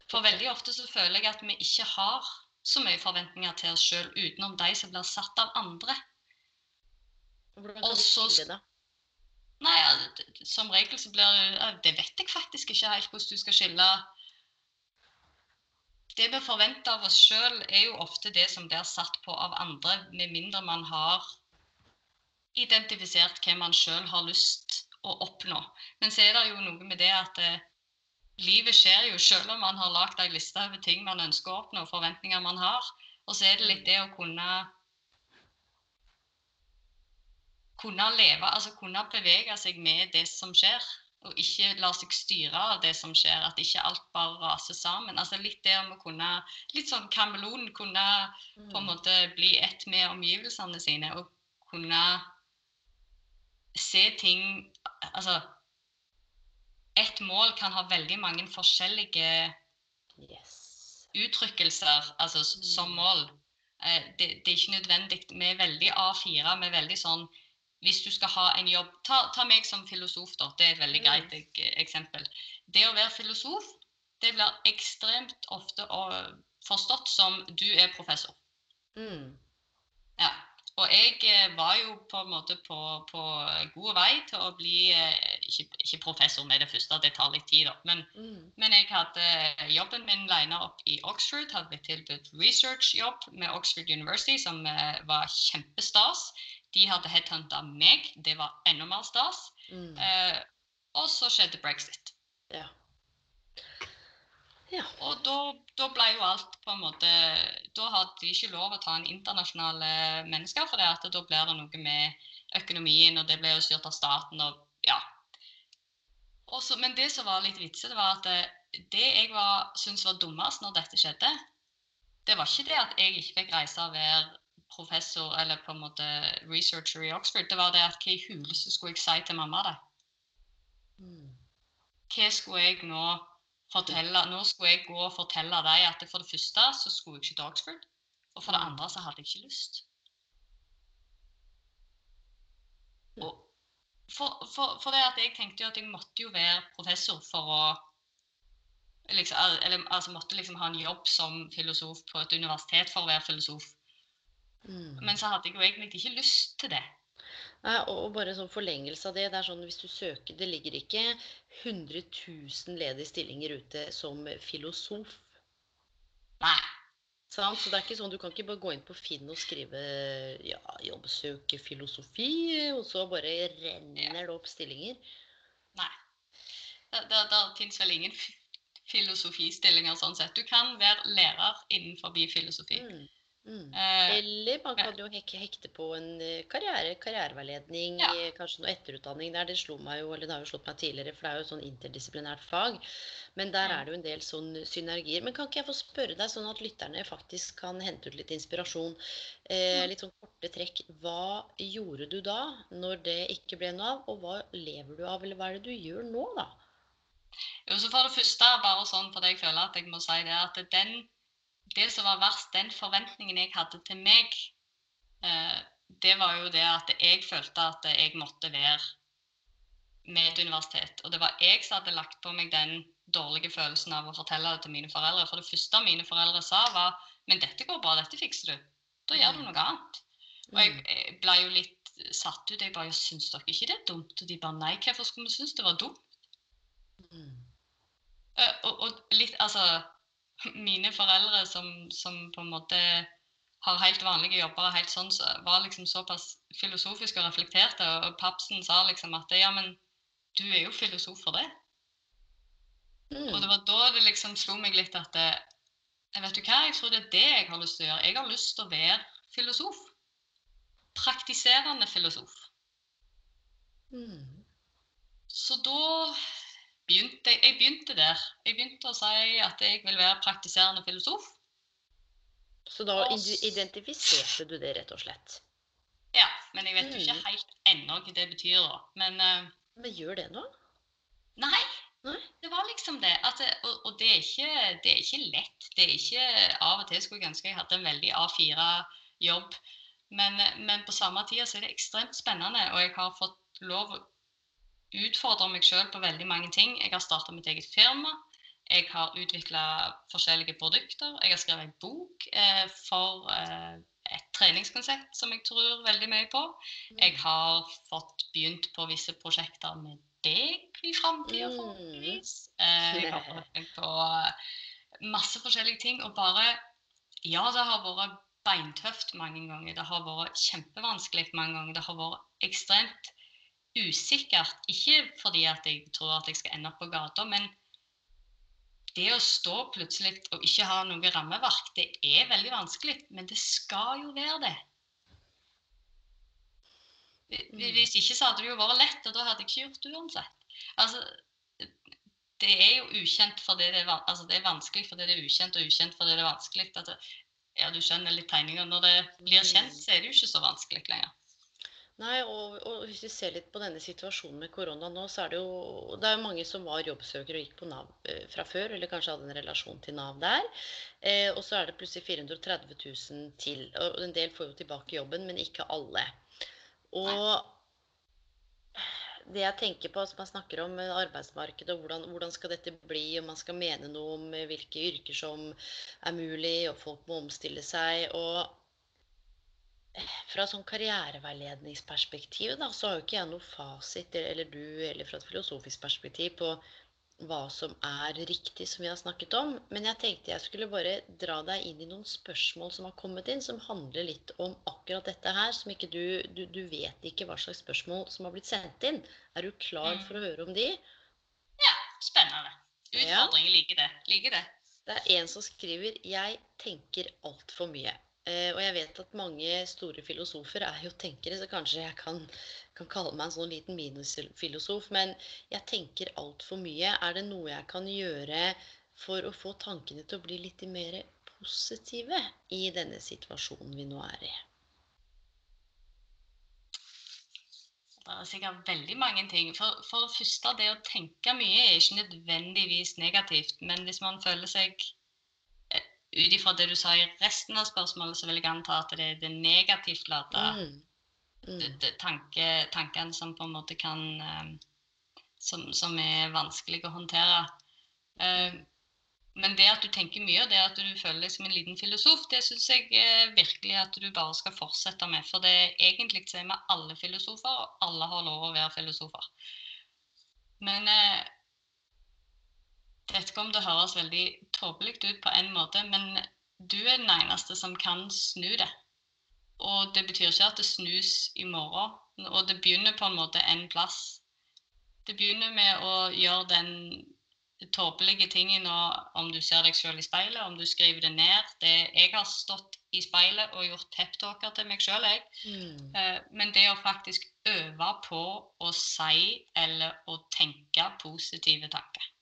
For veldig ofte så føler jeg at vi ikke har så mye forventninger til oss sjøl utenom de som blir satt av andre. Hvordan kan du skille det? Nei, som regel så blir det Det vet jeg faktisk ikke helt hvordan du skal skille. Det vi forventer av oss sjøl, er jo ofte det som blir satt på av andre, med mindre man har identifisert hva man sjøl har lyst å oppnå. Men så er det jo noe med det at eh, livet skjer jo selv om man har lagd ei liste over ting man ønsker å oppnå, og forventninger man har. Og så er det litt det å kunne kunne leve, altså kunne bevege seg med det som skjer. Og ikke la seg styre av det som skjer, at ikke alt bare raser sammen. Altså Litt det om å kunne Litt sånn kameleon, kunne på en Mm. måte bli ett med omgivelsene sine og kunne se ting Altså ett mål kan ha veldig mange forskjellige Yes. uttrykkelser altså, som Mm. mål. Eh, det, det er ikke nødvendig. Vi er veldig A4. Vi er veldig sånn Hvis du skal ha en jobb Ta, ta meg som filosof, da. Det er et veldig Mm. greit ek- eksempel. Det å være filosof det blir ekstremt ofte forstått som du er professor. Mm. Ja. Og jeg eh, var jo på en måte på, på god vei til å bli eh, ikke, ikke professor med det første, det tar litt tid, da. Men Mm. men jeg hadde jobben min lina opp i Oxford. Hadde blitt tilbudt researchjobb med Oxford University, som eh, var kjempestas. De hadde headhunta meg. Det var enda mer stas. Mm. Eh, og så skjedde brexit. Ja. Ja. Og da, da ble jo alt på en måte Da hadde de ikke lov å ta en internasjonale mennesker, for det at da blir det noe med økonomien, og det ble jo styrt av staten, og ja. Også, men det som var litt vitset var at eh, det jeg var, syntes var dummest når dette skjedde, det var ikke det at jeg ikke fikk reise og være professor eller på en måte researcher i Oxford. Det var det at hva i huleste skulle jeg si til mamma? da? Mm. hva skulle jeg nå fortelle? Nå skulle jeg gå og fortelle deg at for det første så skulle jeg ikke til Oxford. Og for det Mm. andre så hadde jeg ikke lyst. Og for, for, for det at jeg tenkte jo at jeg måtte jo være professor for å liksom, Eller altså måtte liksom ha en jobb som filosof på et universitet for å være filosof. Mm. Men så hadde jeg jo egentlig ikke lyst til det. Nei, og bare sånn forlengelse av det. Det er sånn hvis du søker Det ligger ikke 100 000 ledige stillinger ute som filosof. Nei. Så det er ikke sånn, du kan ikke bare gå inn på Finn og skrive ja, 'jobbsøke filosofi', og så bare renner det opp stillinger. Nei. Det, det, det fins vel ingen fi- filosofistillinger sånn sett. Du kan være lærer innenfor filosofi. Mm. Mm. Eh, Eller man kan jo hek- hekte på en eh, karriere, karriereveiledning, Ja. eh, kanskje noe etterutdanning der. Det slo meg jo, eller det har jo slått meg tidligere, for det er jo et sånn interdisiplinært fag. Men der er det jo en del sånn synergier. Men kan ikke jeg få spørre deg, sånn at lytterne faktisk kan hente ut litt inspirasjon? Eh, Mm. litt sånn korte trekk. Hva gjorde du da, når det ikke ble noe av? Og hva lever du av, eller hva er det du gjør nå, da? Jo, så for det første, bare sånn fordi jeg føler at jeg må si det, at den, det som var verst, den forventningen jeg hadde til meg, eh, det var jo det at jeg følte at jeg måtte være med et universitet. Og det var jeg som hadde lagt på meg den dårlige følelsen av å fortelle det til mine foreldre. For det første mine foreldre sa, var Men dette går bra, dette fikser du. Da gjør du Mm. noe annet. Og jeg, Mm. jeg ble jo litt satt ut. Jeg bare Syns dere ikke det er dumt? Og de bare Nei, hvorfor skulle vi synes det var dumt? Mm. Eh, og, og litt, altså Mine foreldre som, som på en måte har helt vanlige jobber, helt sånn, så var liksom såpass filosofiske og reflekterte. Og, papsen sa liksom at ja, men du er jo filosof for det. Og det Mm. var da det liksom slo meg litt at jeg vet du hva, jeg tror det er det jeg har lyst til å gjøre. Jeg har lyst til å være filosof. Praktiserende filosof. Mm. Så da begynte jeg, jeg begynte der. Jeg begynte å si at jeg vil være praktiserende filosof. Så da identifiserte du det, rett og slett? Ja, men jeg vet jo Mm. ikke helt ennå hva det betyr, da. Men uh, Men gjør det noe? nei. Nei? Det var liksom det. At og, og det, er ikke, det er ikke lett. Det er ikke Av og til skulle jeg ønske jeg hadde en veldig A4-jobb. Men, eh, men på samme tid så er det ekstremt spennende, og jeg har fått lov å utfordre meg sjøl på veldig mange ting. Jeg har starta mitt eget firma. Jeg har utvikla forskjellige produkter. Jeg har skrevet en bok eh, for eh, et treningskonsept som jeg tror veldig mye på. Jeg har fått begynt på visse prosjekter med deg i framtida, Mm. forhåpentligvis. Eh, jeg har prøvd meg på eh, masse forskjellige ting. Og bare Ja, det har vært beintøft mange ganger. Det har vært kjempevanskelig mange ganger. Det har vært ekstremt usikkert. Ikke fordi at jeg tror at jeg skal ende opp på gata, men det å stå plutselig og ikke ha noe rammeverk, det er veldig vanskelig. Men det skal jo være det. Mm. Hvis ikke så hadde det jo vært lett, og da hadde jeg ikke gjort det uansett. Altså, det er jo ukjent fordi det er, altså det er vanskelig fordi det er ukjent, og ukjent fordi det er vanskelig. At ja, du skjønner litt tegninger. Når det blir kjent, så er det jo ikke så vanskelig lenger. Nei, og, og hvis vi ser litt på denne situasjonen med korona nå, så er det jo det er mange som var jobbsøkere og gikk på Nav eh, fra før, eller kanskje hadde en relasjon til Nav der. Eh, og så er det plutselig 430 000 til. Og en del får jo tilbake jobben, men ikke alle. Og det jeg tenker på, som man snakker om eh, arbeidsmarkedet, og hvordan, hvordan skal dette bli, og man skal mene noe om eh, hvilke yrker som er mulig, og folk må omstille seg. og fra sånn karriereveiledningsperspektiv da, så har jo ikke jeg noe fasit, eller du, eller fra et filosofisk perspektiv på hva som er riktig, som vi har snakket om. Men jeg tenkte jeg skulle bare dra deg inn i noen spørsmål som har kommet inn, som handler litt om akkurat dette her, som ikke du, du, du vet ikke hva slags spørsmål som har blitt sendt inn. Er du klar Mm. for å høre om de? Spennende. Ja. Utfordringer liker det. Liker det. Det er en som skriver 'Jeg tenker altfor mye'. Eh, og jeg vet at mange store filosofer er jo tenkere, så kanskje jeg kan, kan kalle meg en sånn liten minusfilosof. Men jeg tenker altfor mye. Er det noe jeg kan gjøre for å få tankene til å bli litt mer positive i denne situasjonen vi nå er i? Det er sikkert veldig mange ting. For, for det første, det å tenke mye er ikke nødvendigvis negativt. Men hvis man føler seg Ut ifra det du sa i resten av spørsmålet, så vil jeg anta at det er det negativt lada Mm. Mm. tanke, tankene som på en måte kan eh, som, som er vanskelig å håndtere. Eh, men det at du tenker mye, og det at du føler deg som en liten filosof, det syns jeg eh, virkelig at du bare skal fortsette med. For det er egentlig så er vi alle filosofer, og alle har lov å være filosofer. Men eh, vet ikke om det høres veldig tåpelig ut på en måte, men du er den eneste som kan snu det. Og det betyr ikke at det snus i morgen. Og det begynner på en måte en plass. Det begynner med å gjøre den tåpelige tingen om du ser deg selv i speilet, om du skriver det ned. Det, jeg har stått i speilet og gjort peptalker til meg sjøl, jeg. Mm. Uh, men det å faktisk øve på å si eller å tenke positive tanker.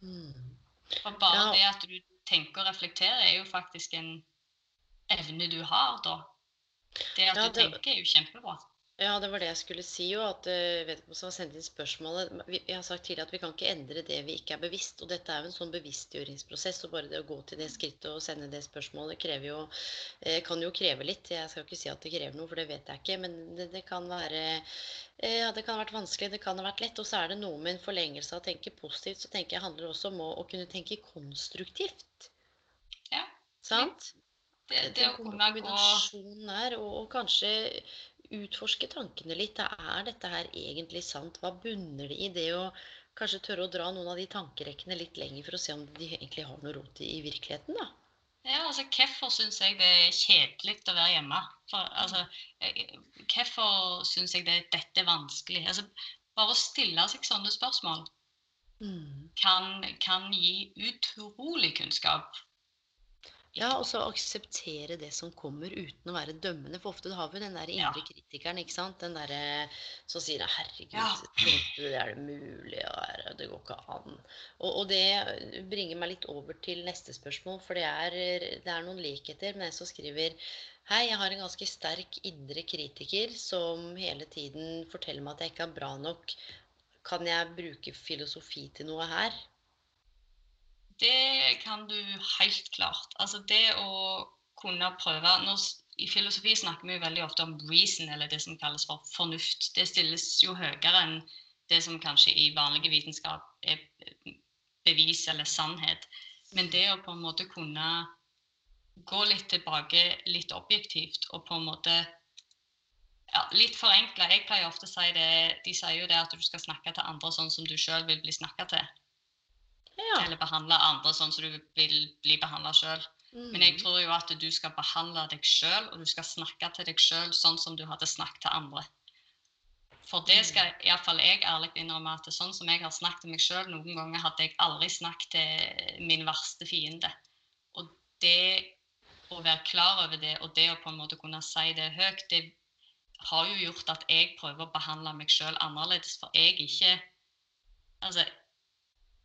Mm. For bare ja. det at du tenker og reflekterer, er jo faktisk en evne du har da. Det at ja, det... du tenker, er jo kjempebra. Ja, det var det jeg skulle si jo. at uh, som har sendt inn spørsmålet, Jeg har sagt tidligere at vi kan ikke endre det vi ikke er bevisst. og Dette er jo en sånn bevisstgjøringsprosess. og Bare det å gå til det skrittet og sende det spørsmålet jo, eh, kan jo kreve litt. Jeg skal ikke si at det krever noe, for det vet jeg ikke. Men det, det kan være eh, ja, det kan ha vært vanskelig, det kan ha vært lett. Og så er det noe med en forlengelse av å tenke positivt. Så tenker jeg handler også om å, å kunne tenke konstruktivt. Ja. Sant? Det, det, det å kunne gå der, og, og kanskje utforske tankene litt. Er dette her egentlig sant? Hva bunner det i? Det å kanskje tørre å dra noen av de tankerekkene litt lenger for å se om de egentlig har noe rot i, i virkeligheten, da. Ja, altså Hvorfor syns jeg det er kjedelig å være hjemme? For, altså, Hvorfor syns jeg det, dette er vanskelig? Altså, bare å stille seg sånne spørsmål mm. kan, kan gi utrolig kunnskap ja, og så akseptere det som kommer uten å være dømmende. For ofte har vi den der indre kritikeren, ikke sant. Den der, som sier 'herregud, ja. det er det mulig og det går ikke an'. Og, og, det bringer meg litt over til neste spørsmål, for det er, det er noen likheter med den som skriver Hei, jeg har en ganske sterk indre kritiker som hele tiden forteller meg at jeg ikke er bra nok. Kan jeg bruke filosofi til noe her? Det kan du helt klart. Altså det å kunne prøve når, I filosofi snakker vi jo veldig ofte om reason, eller det som kalles for fornuft. Det stilles jo høyere enn det som kanskje i vanlig vitenskap er bevis eller sannhet. Men det å på en måte kunne gå litt tilbake, litt objektivt, og på en måte ja, Litt forenkla. Jeg pleier ofte å si det De sier jo det at du skal snakke til andre sånn som du sjøl vil bli snakka til. Ja. Eller behandle andre sånn som du vil bli behandla sjøl. Mm. Men jeg mm. tror jo at du skal behandle deg sjøl, og du skal snakke til deg sjøl sånn som du hadde snakket til andre. For det skal mm. iallfall jeg ærlig innrømme at sånn som jeg har snakket til meg sjøl, noen ganger hadde jeg aldri snakket til min verste fiende. Og det å være klar over det, og det å på en måte kunne si det høyt, det har jo gjort at jeg prøver å behandle meg sjøl annerledes. For jeg ikke Altså,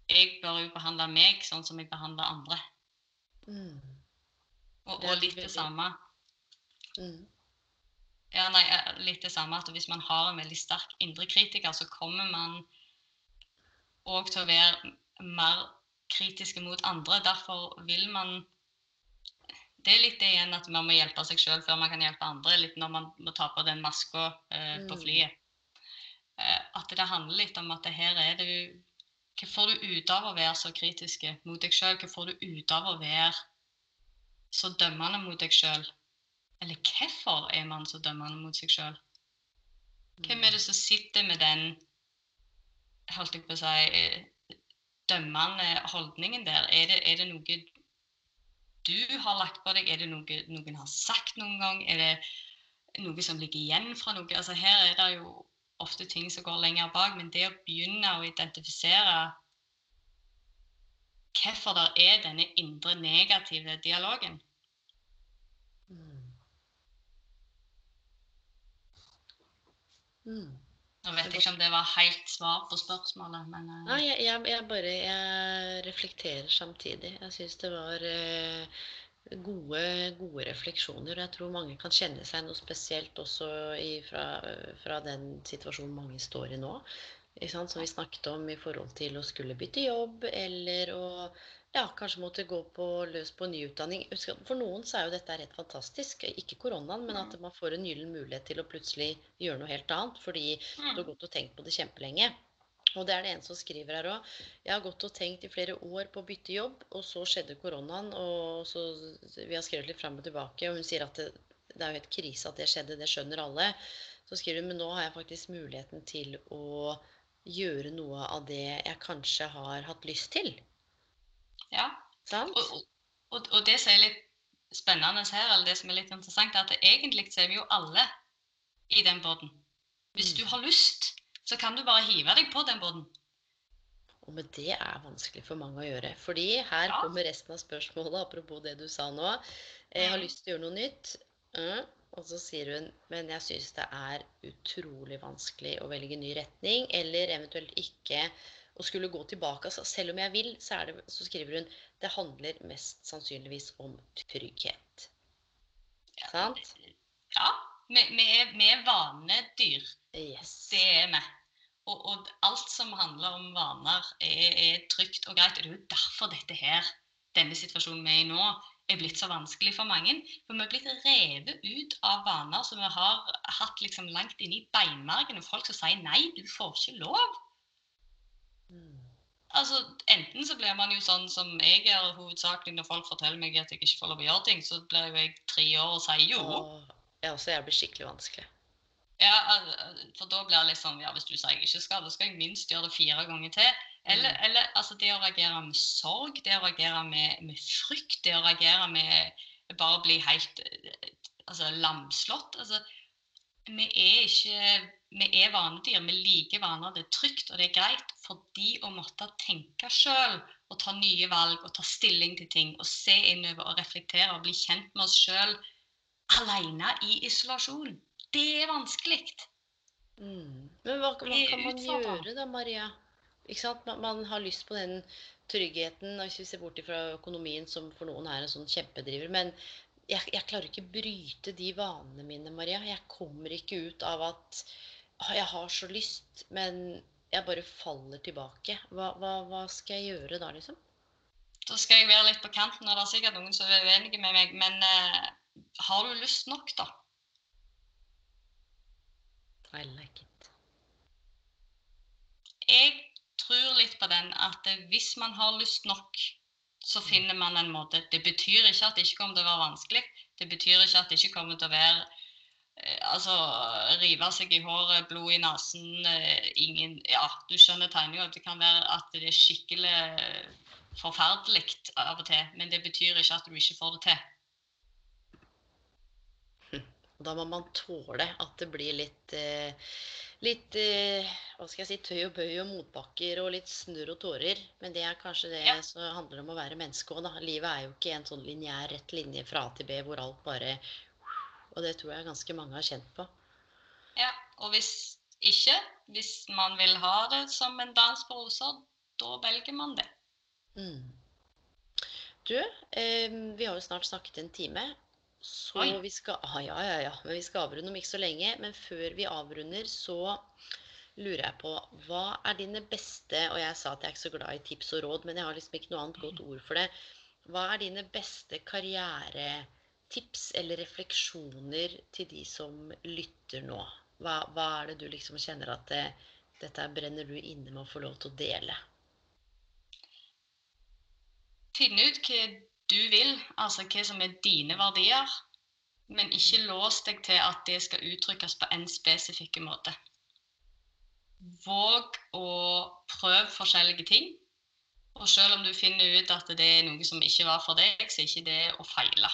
jeg bør jo behandle meg sånn som jeg behandler andre. Mm. Og, og, litt det samme. Mm. Ja, nei, litt det samme at hvis man har en veldig sterk indre kritiker, så kommer man òg til å være mer kritiske mot andre. Derfor vil man Det er litt det igjen at man må hjelpe seg sjøl før man kan hjelpe andre. Litt når man må ta på den maska eh, på mm. flyet. Eh, at det handler litt om at her er det jo hva får du ut av å være så kritiske mot deg sjøl? Hva får du ut av å være så dømmende mot deg sjøl? Eller hvorfor er man så dømmende mot seg sjøl? Hvem er det som sitter med den holdt jeg på å si, dømmende holdningen der? Er det, er det noe du har lagt på deg? Er det noe noen har sagt noen gang? Er det noe som ligger igjen fra noe? Altså Her er det jo ofte ting som går lenger bak. Men det å begynne å identifisere hvorfor det er denne indre negative dialogen mm. Mm. Nå vet jeg ikke om det var helt svar på spørsmålet, men uh... Nei, jeg, jeg, jeg, bare jeg reflekterer samtidig. Jeg syns det var uh, gode, gode refleksjoner. Jeg tror mange kan kjenne seg noe spesielt også fra, fra, den situasjonen mange står i nå. Som vi snakket om i forhold til å skulle bytte jobb, eller å ja, kanskje måtte gå på, løs på ny utdanning. For noen så er jo dette helt fantastisk. Ikke koronaen, men at man får en gyllen mulighet til å plutselig gjøre noe helt annet. Fordi du har gått og tenkt på det kjempelenge. Og det er det en som skriver her òg. Jeg har gått og tenkt i flere år på å bytte jobb, og så skjedde koronaen, og så Vi har skrevet litt fram og tilbake, og hun sier at det, det er jo helt krise at det skjedde, det skjønner alle. Så skriver hun men nå har jeg faktisk muligheten til å gjøre noe av det jeg kanskje har hatt lyst til. Ja. Sant? Og, og, og det som er litt spennende her, eller det som er litt interessant, er at egentlig så er vi jo alle i den båten. Hvis Mm. du har lyst, så kan du bare hive deg på den båten. Og med det er vanskelig for mange å gjøre. Fordi her Ja. kommer resten av spørsmålet, apropos det du sa nå. Jeg har Mhm. lyst til å gjøre noe nytt. Mm. Og så sier hun men jeg syns det er utrolig vanskelig å velge ny retning, eller eventuelt ikke å skulle gå tilbake. Altså, selv om jeg vil, så, er det, så skriver hun det handler mest sannsynligvis om trygghet. Ja. Sant? Ja, vi, vi, er, vi er vanedyr. Yes. Det er vi. Og, og alt som handler om vaner, er, er trygt og greit. Og det er jo derfor dette her, denne situasjonen vi er i nå, er blitt så vanskelig for mange. For vi er blitt revet ut av vaner som vi har hatt liksom langt inne i beinmargen. Og folk som sier nei, du får ikke lov. Mm. Altså, Enten så blir man jo sånn som jeg gjør hovedsakelig når folk forteller meg at jeg ikke får lov å gjøre ting, så blir jo jeg tre år og sier jo. Og, ja, også jævlig skikkelig vanskelig. Ja, for da blir det litt sånn, ja, hvis du sier jeg ikke skal, da skal jeg minst gjøre det fire ganger til. Eller, eller altså det å reagere med sorg, det å reagere med, med frykt, det å reagere med bare å bli helt altså, lamslått. Altså, vi er ikke Vi er vanedyr. Vi liker vaner. Det er trygt og det er greit. Fordi å måtte tenke sjøl og ta nye valg og ta stilling til ting og se innover og reflektere og bli kjent med oss sjøl alene i isolasjon, det er vanskelig. Mm. Men hva, hva kan man gjøre da, Maria? Ikke? Man, man har lyst på den tryggheten, hvis vi ser bort fra økonomien, som for noen er en sånn kjempedriver. Men jeg, jeg klarer ikke bryte de vanene mine, Maria. Jeg kommer ikke ut av at jeg har så lyst, men jeg bare faller tilbake. Hva, hva, hva skal jeg gjøre da, liksom? Da skal jeg være litt på kanten, og det er sikkert noen som er uenige med meg. Men eh, har du lyst nok, da? I like it. Jeg tror litt på den at hvis man har lyst nok, så finner man en måte. Det betyr ikke at det ikke kommer til å være vanskelig. Det betyr ikke at det ikke kommer til å være eh, Altså rive seg i håret, blod i nesen, eh, ingen Ja, du skjønner tegninga. Det kan være at det er skikkelig forferdelig av og til, men det betyr ikke at du ikke får det til. Da må man tåle at det blir litt eh, Litt eh, hva skal jeg si, tøy og bøy og motbakker og litt snurr og tårer. Men det er kanskje det Ja. som handler om å være menneske òg, da. Livet er jo ikke en sånn lineær rett linje fra A til B hvor alt bare Og det tror jeg ganske mange har kjent på. Ja, og hvis ikke, hvis man vil ha det som en dans på roser, da velger man det. Mm. Du, eh, vi har jo snart snakket en time. Så Oi. vi skal ah, Ja, ja, ja. Men vi skal avrunde om ikke så lenge. Men før vi avrunder, så lurer jeg på Hva er dine beste Og jeg sa at jeg er ikke så glad i tips og råd, men jeg har liksom ikke noe annet godt ord for det. Hva er dine beste karrieretips eller refleksjoner til de som lytter nå? Hva, hva er det du liksom kjenner at det, dette brenner du inne med å få lov til å dele? Finne ut hva du vil, altså hva som er dine verdier. Men ikke lås deg til at det skal uttrykkes på en spesifikk måte. Våg å prøve forskjellige ting. Og selv om du finner ut at det er noe som ikke var for deg, så er ikke det å feile.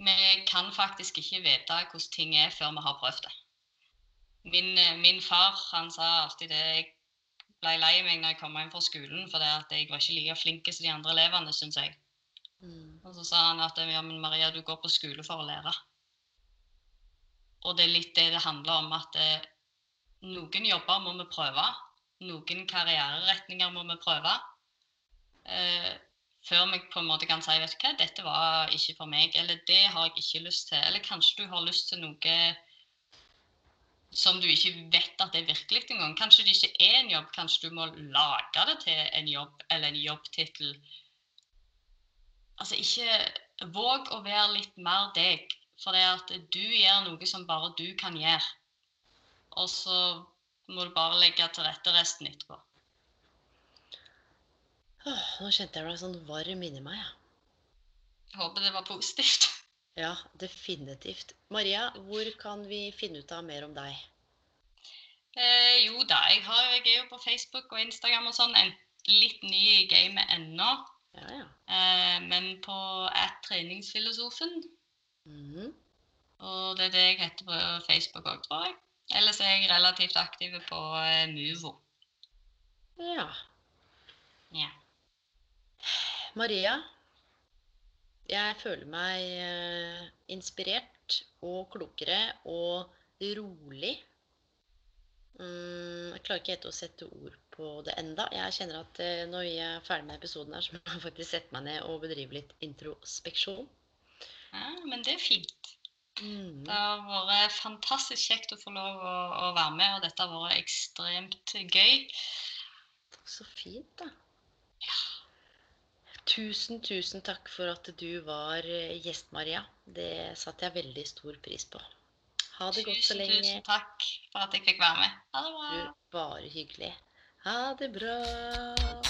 Vi kan faktisk ikke vite hvordan ting er før vi har prøvd det. Min, eh, min far han sa alltid det ble lei meg når jeg kom hjem fra skolen, for det at jeg var ikke like flink som de andre elevene, syns jeg. Mm. Og så sa han at ja, men Maria, du går på skole for å lære. Og det er litt det det handler om, at eh, noen jobber må vi prøve. Noen karriereretninger må vi prøve. Eh, før vi på en måte kan si vet du hva, dette var ikke for meg, eller det har jeg ikke lyst til. Eller kanskje du har lyst til noe som du ikke vet at det er virkelig engang. Kanskje det ikke er en jobb, kanskje du må lage det til en jobb eller en jobbtittel. Altså ikke Våg å være litt mer deg, for det at du gjør noe som bare du kan gjøre. Og så må du bare legge til rette resten etterpå. Nå kjente jeg meg sånn varm inni meg. Ja. Jeg håper det var positivt. Ja, definitivt. Maria, hvor kan vi finne ut av mer om deg? Eh, jo da, jeg, har, jeg, er jo på Facebook og Instagram og sånn. En, litt ny i gamet ennå. Ja, ja. Eh, men på at treningsfilosofen. Mm. Og det er det jeg heter på Facebook òg, tror jeg. Ellers er jeg relativt aktiv på eh, Muvo. ja. Ja. Maria, jeg føler meg eh, inspirert og klokere og rolig. Mm, jeg klarer ikke helt å sette ord på det enda. Jeg kjenner at eh, når vi er ferdig med episoden her, så må jeg faktisk sette meg ned og bedrive litt introspeksjon. ja, men det er fint. Mm. Det har vært fantastisk kjekt å få lov å, å være med, og dette har vært ekstremt gøy. Så fint, da. Tusen, tusen takk for at du var eh, gjest, Maria. Det satte jeg veldig stor pris på. Ha det godt så Tusen, lenge. tusen takk for at jeg fikk være med. Ha det bra. Du, bare hyggelig. Ha det bra.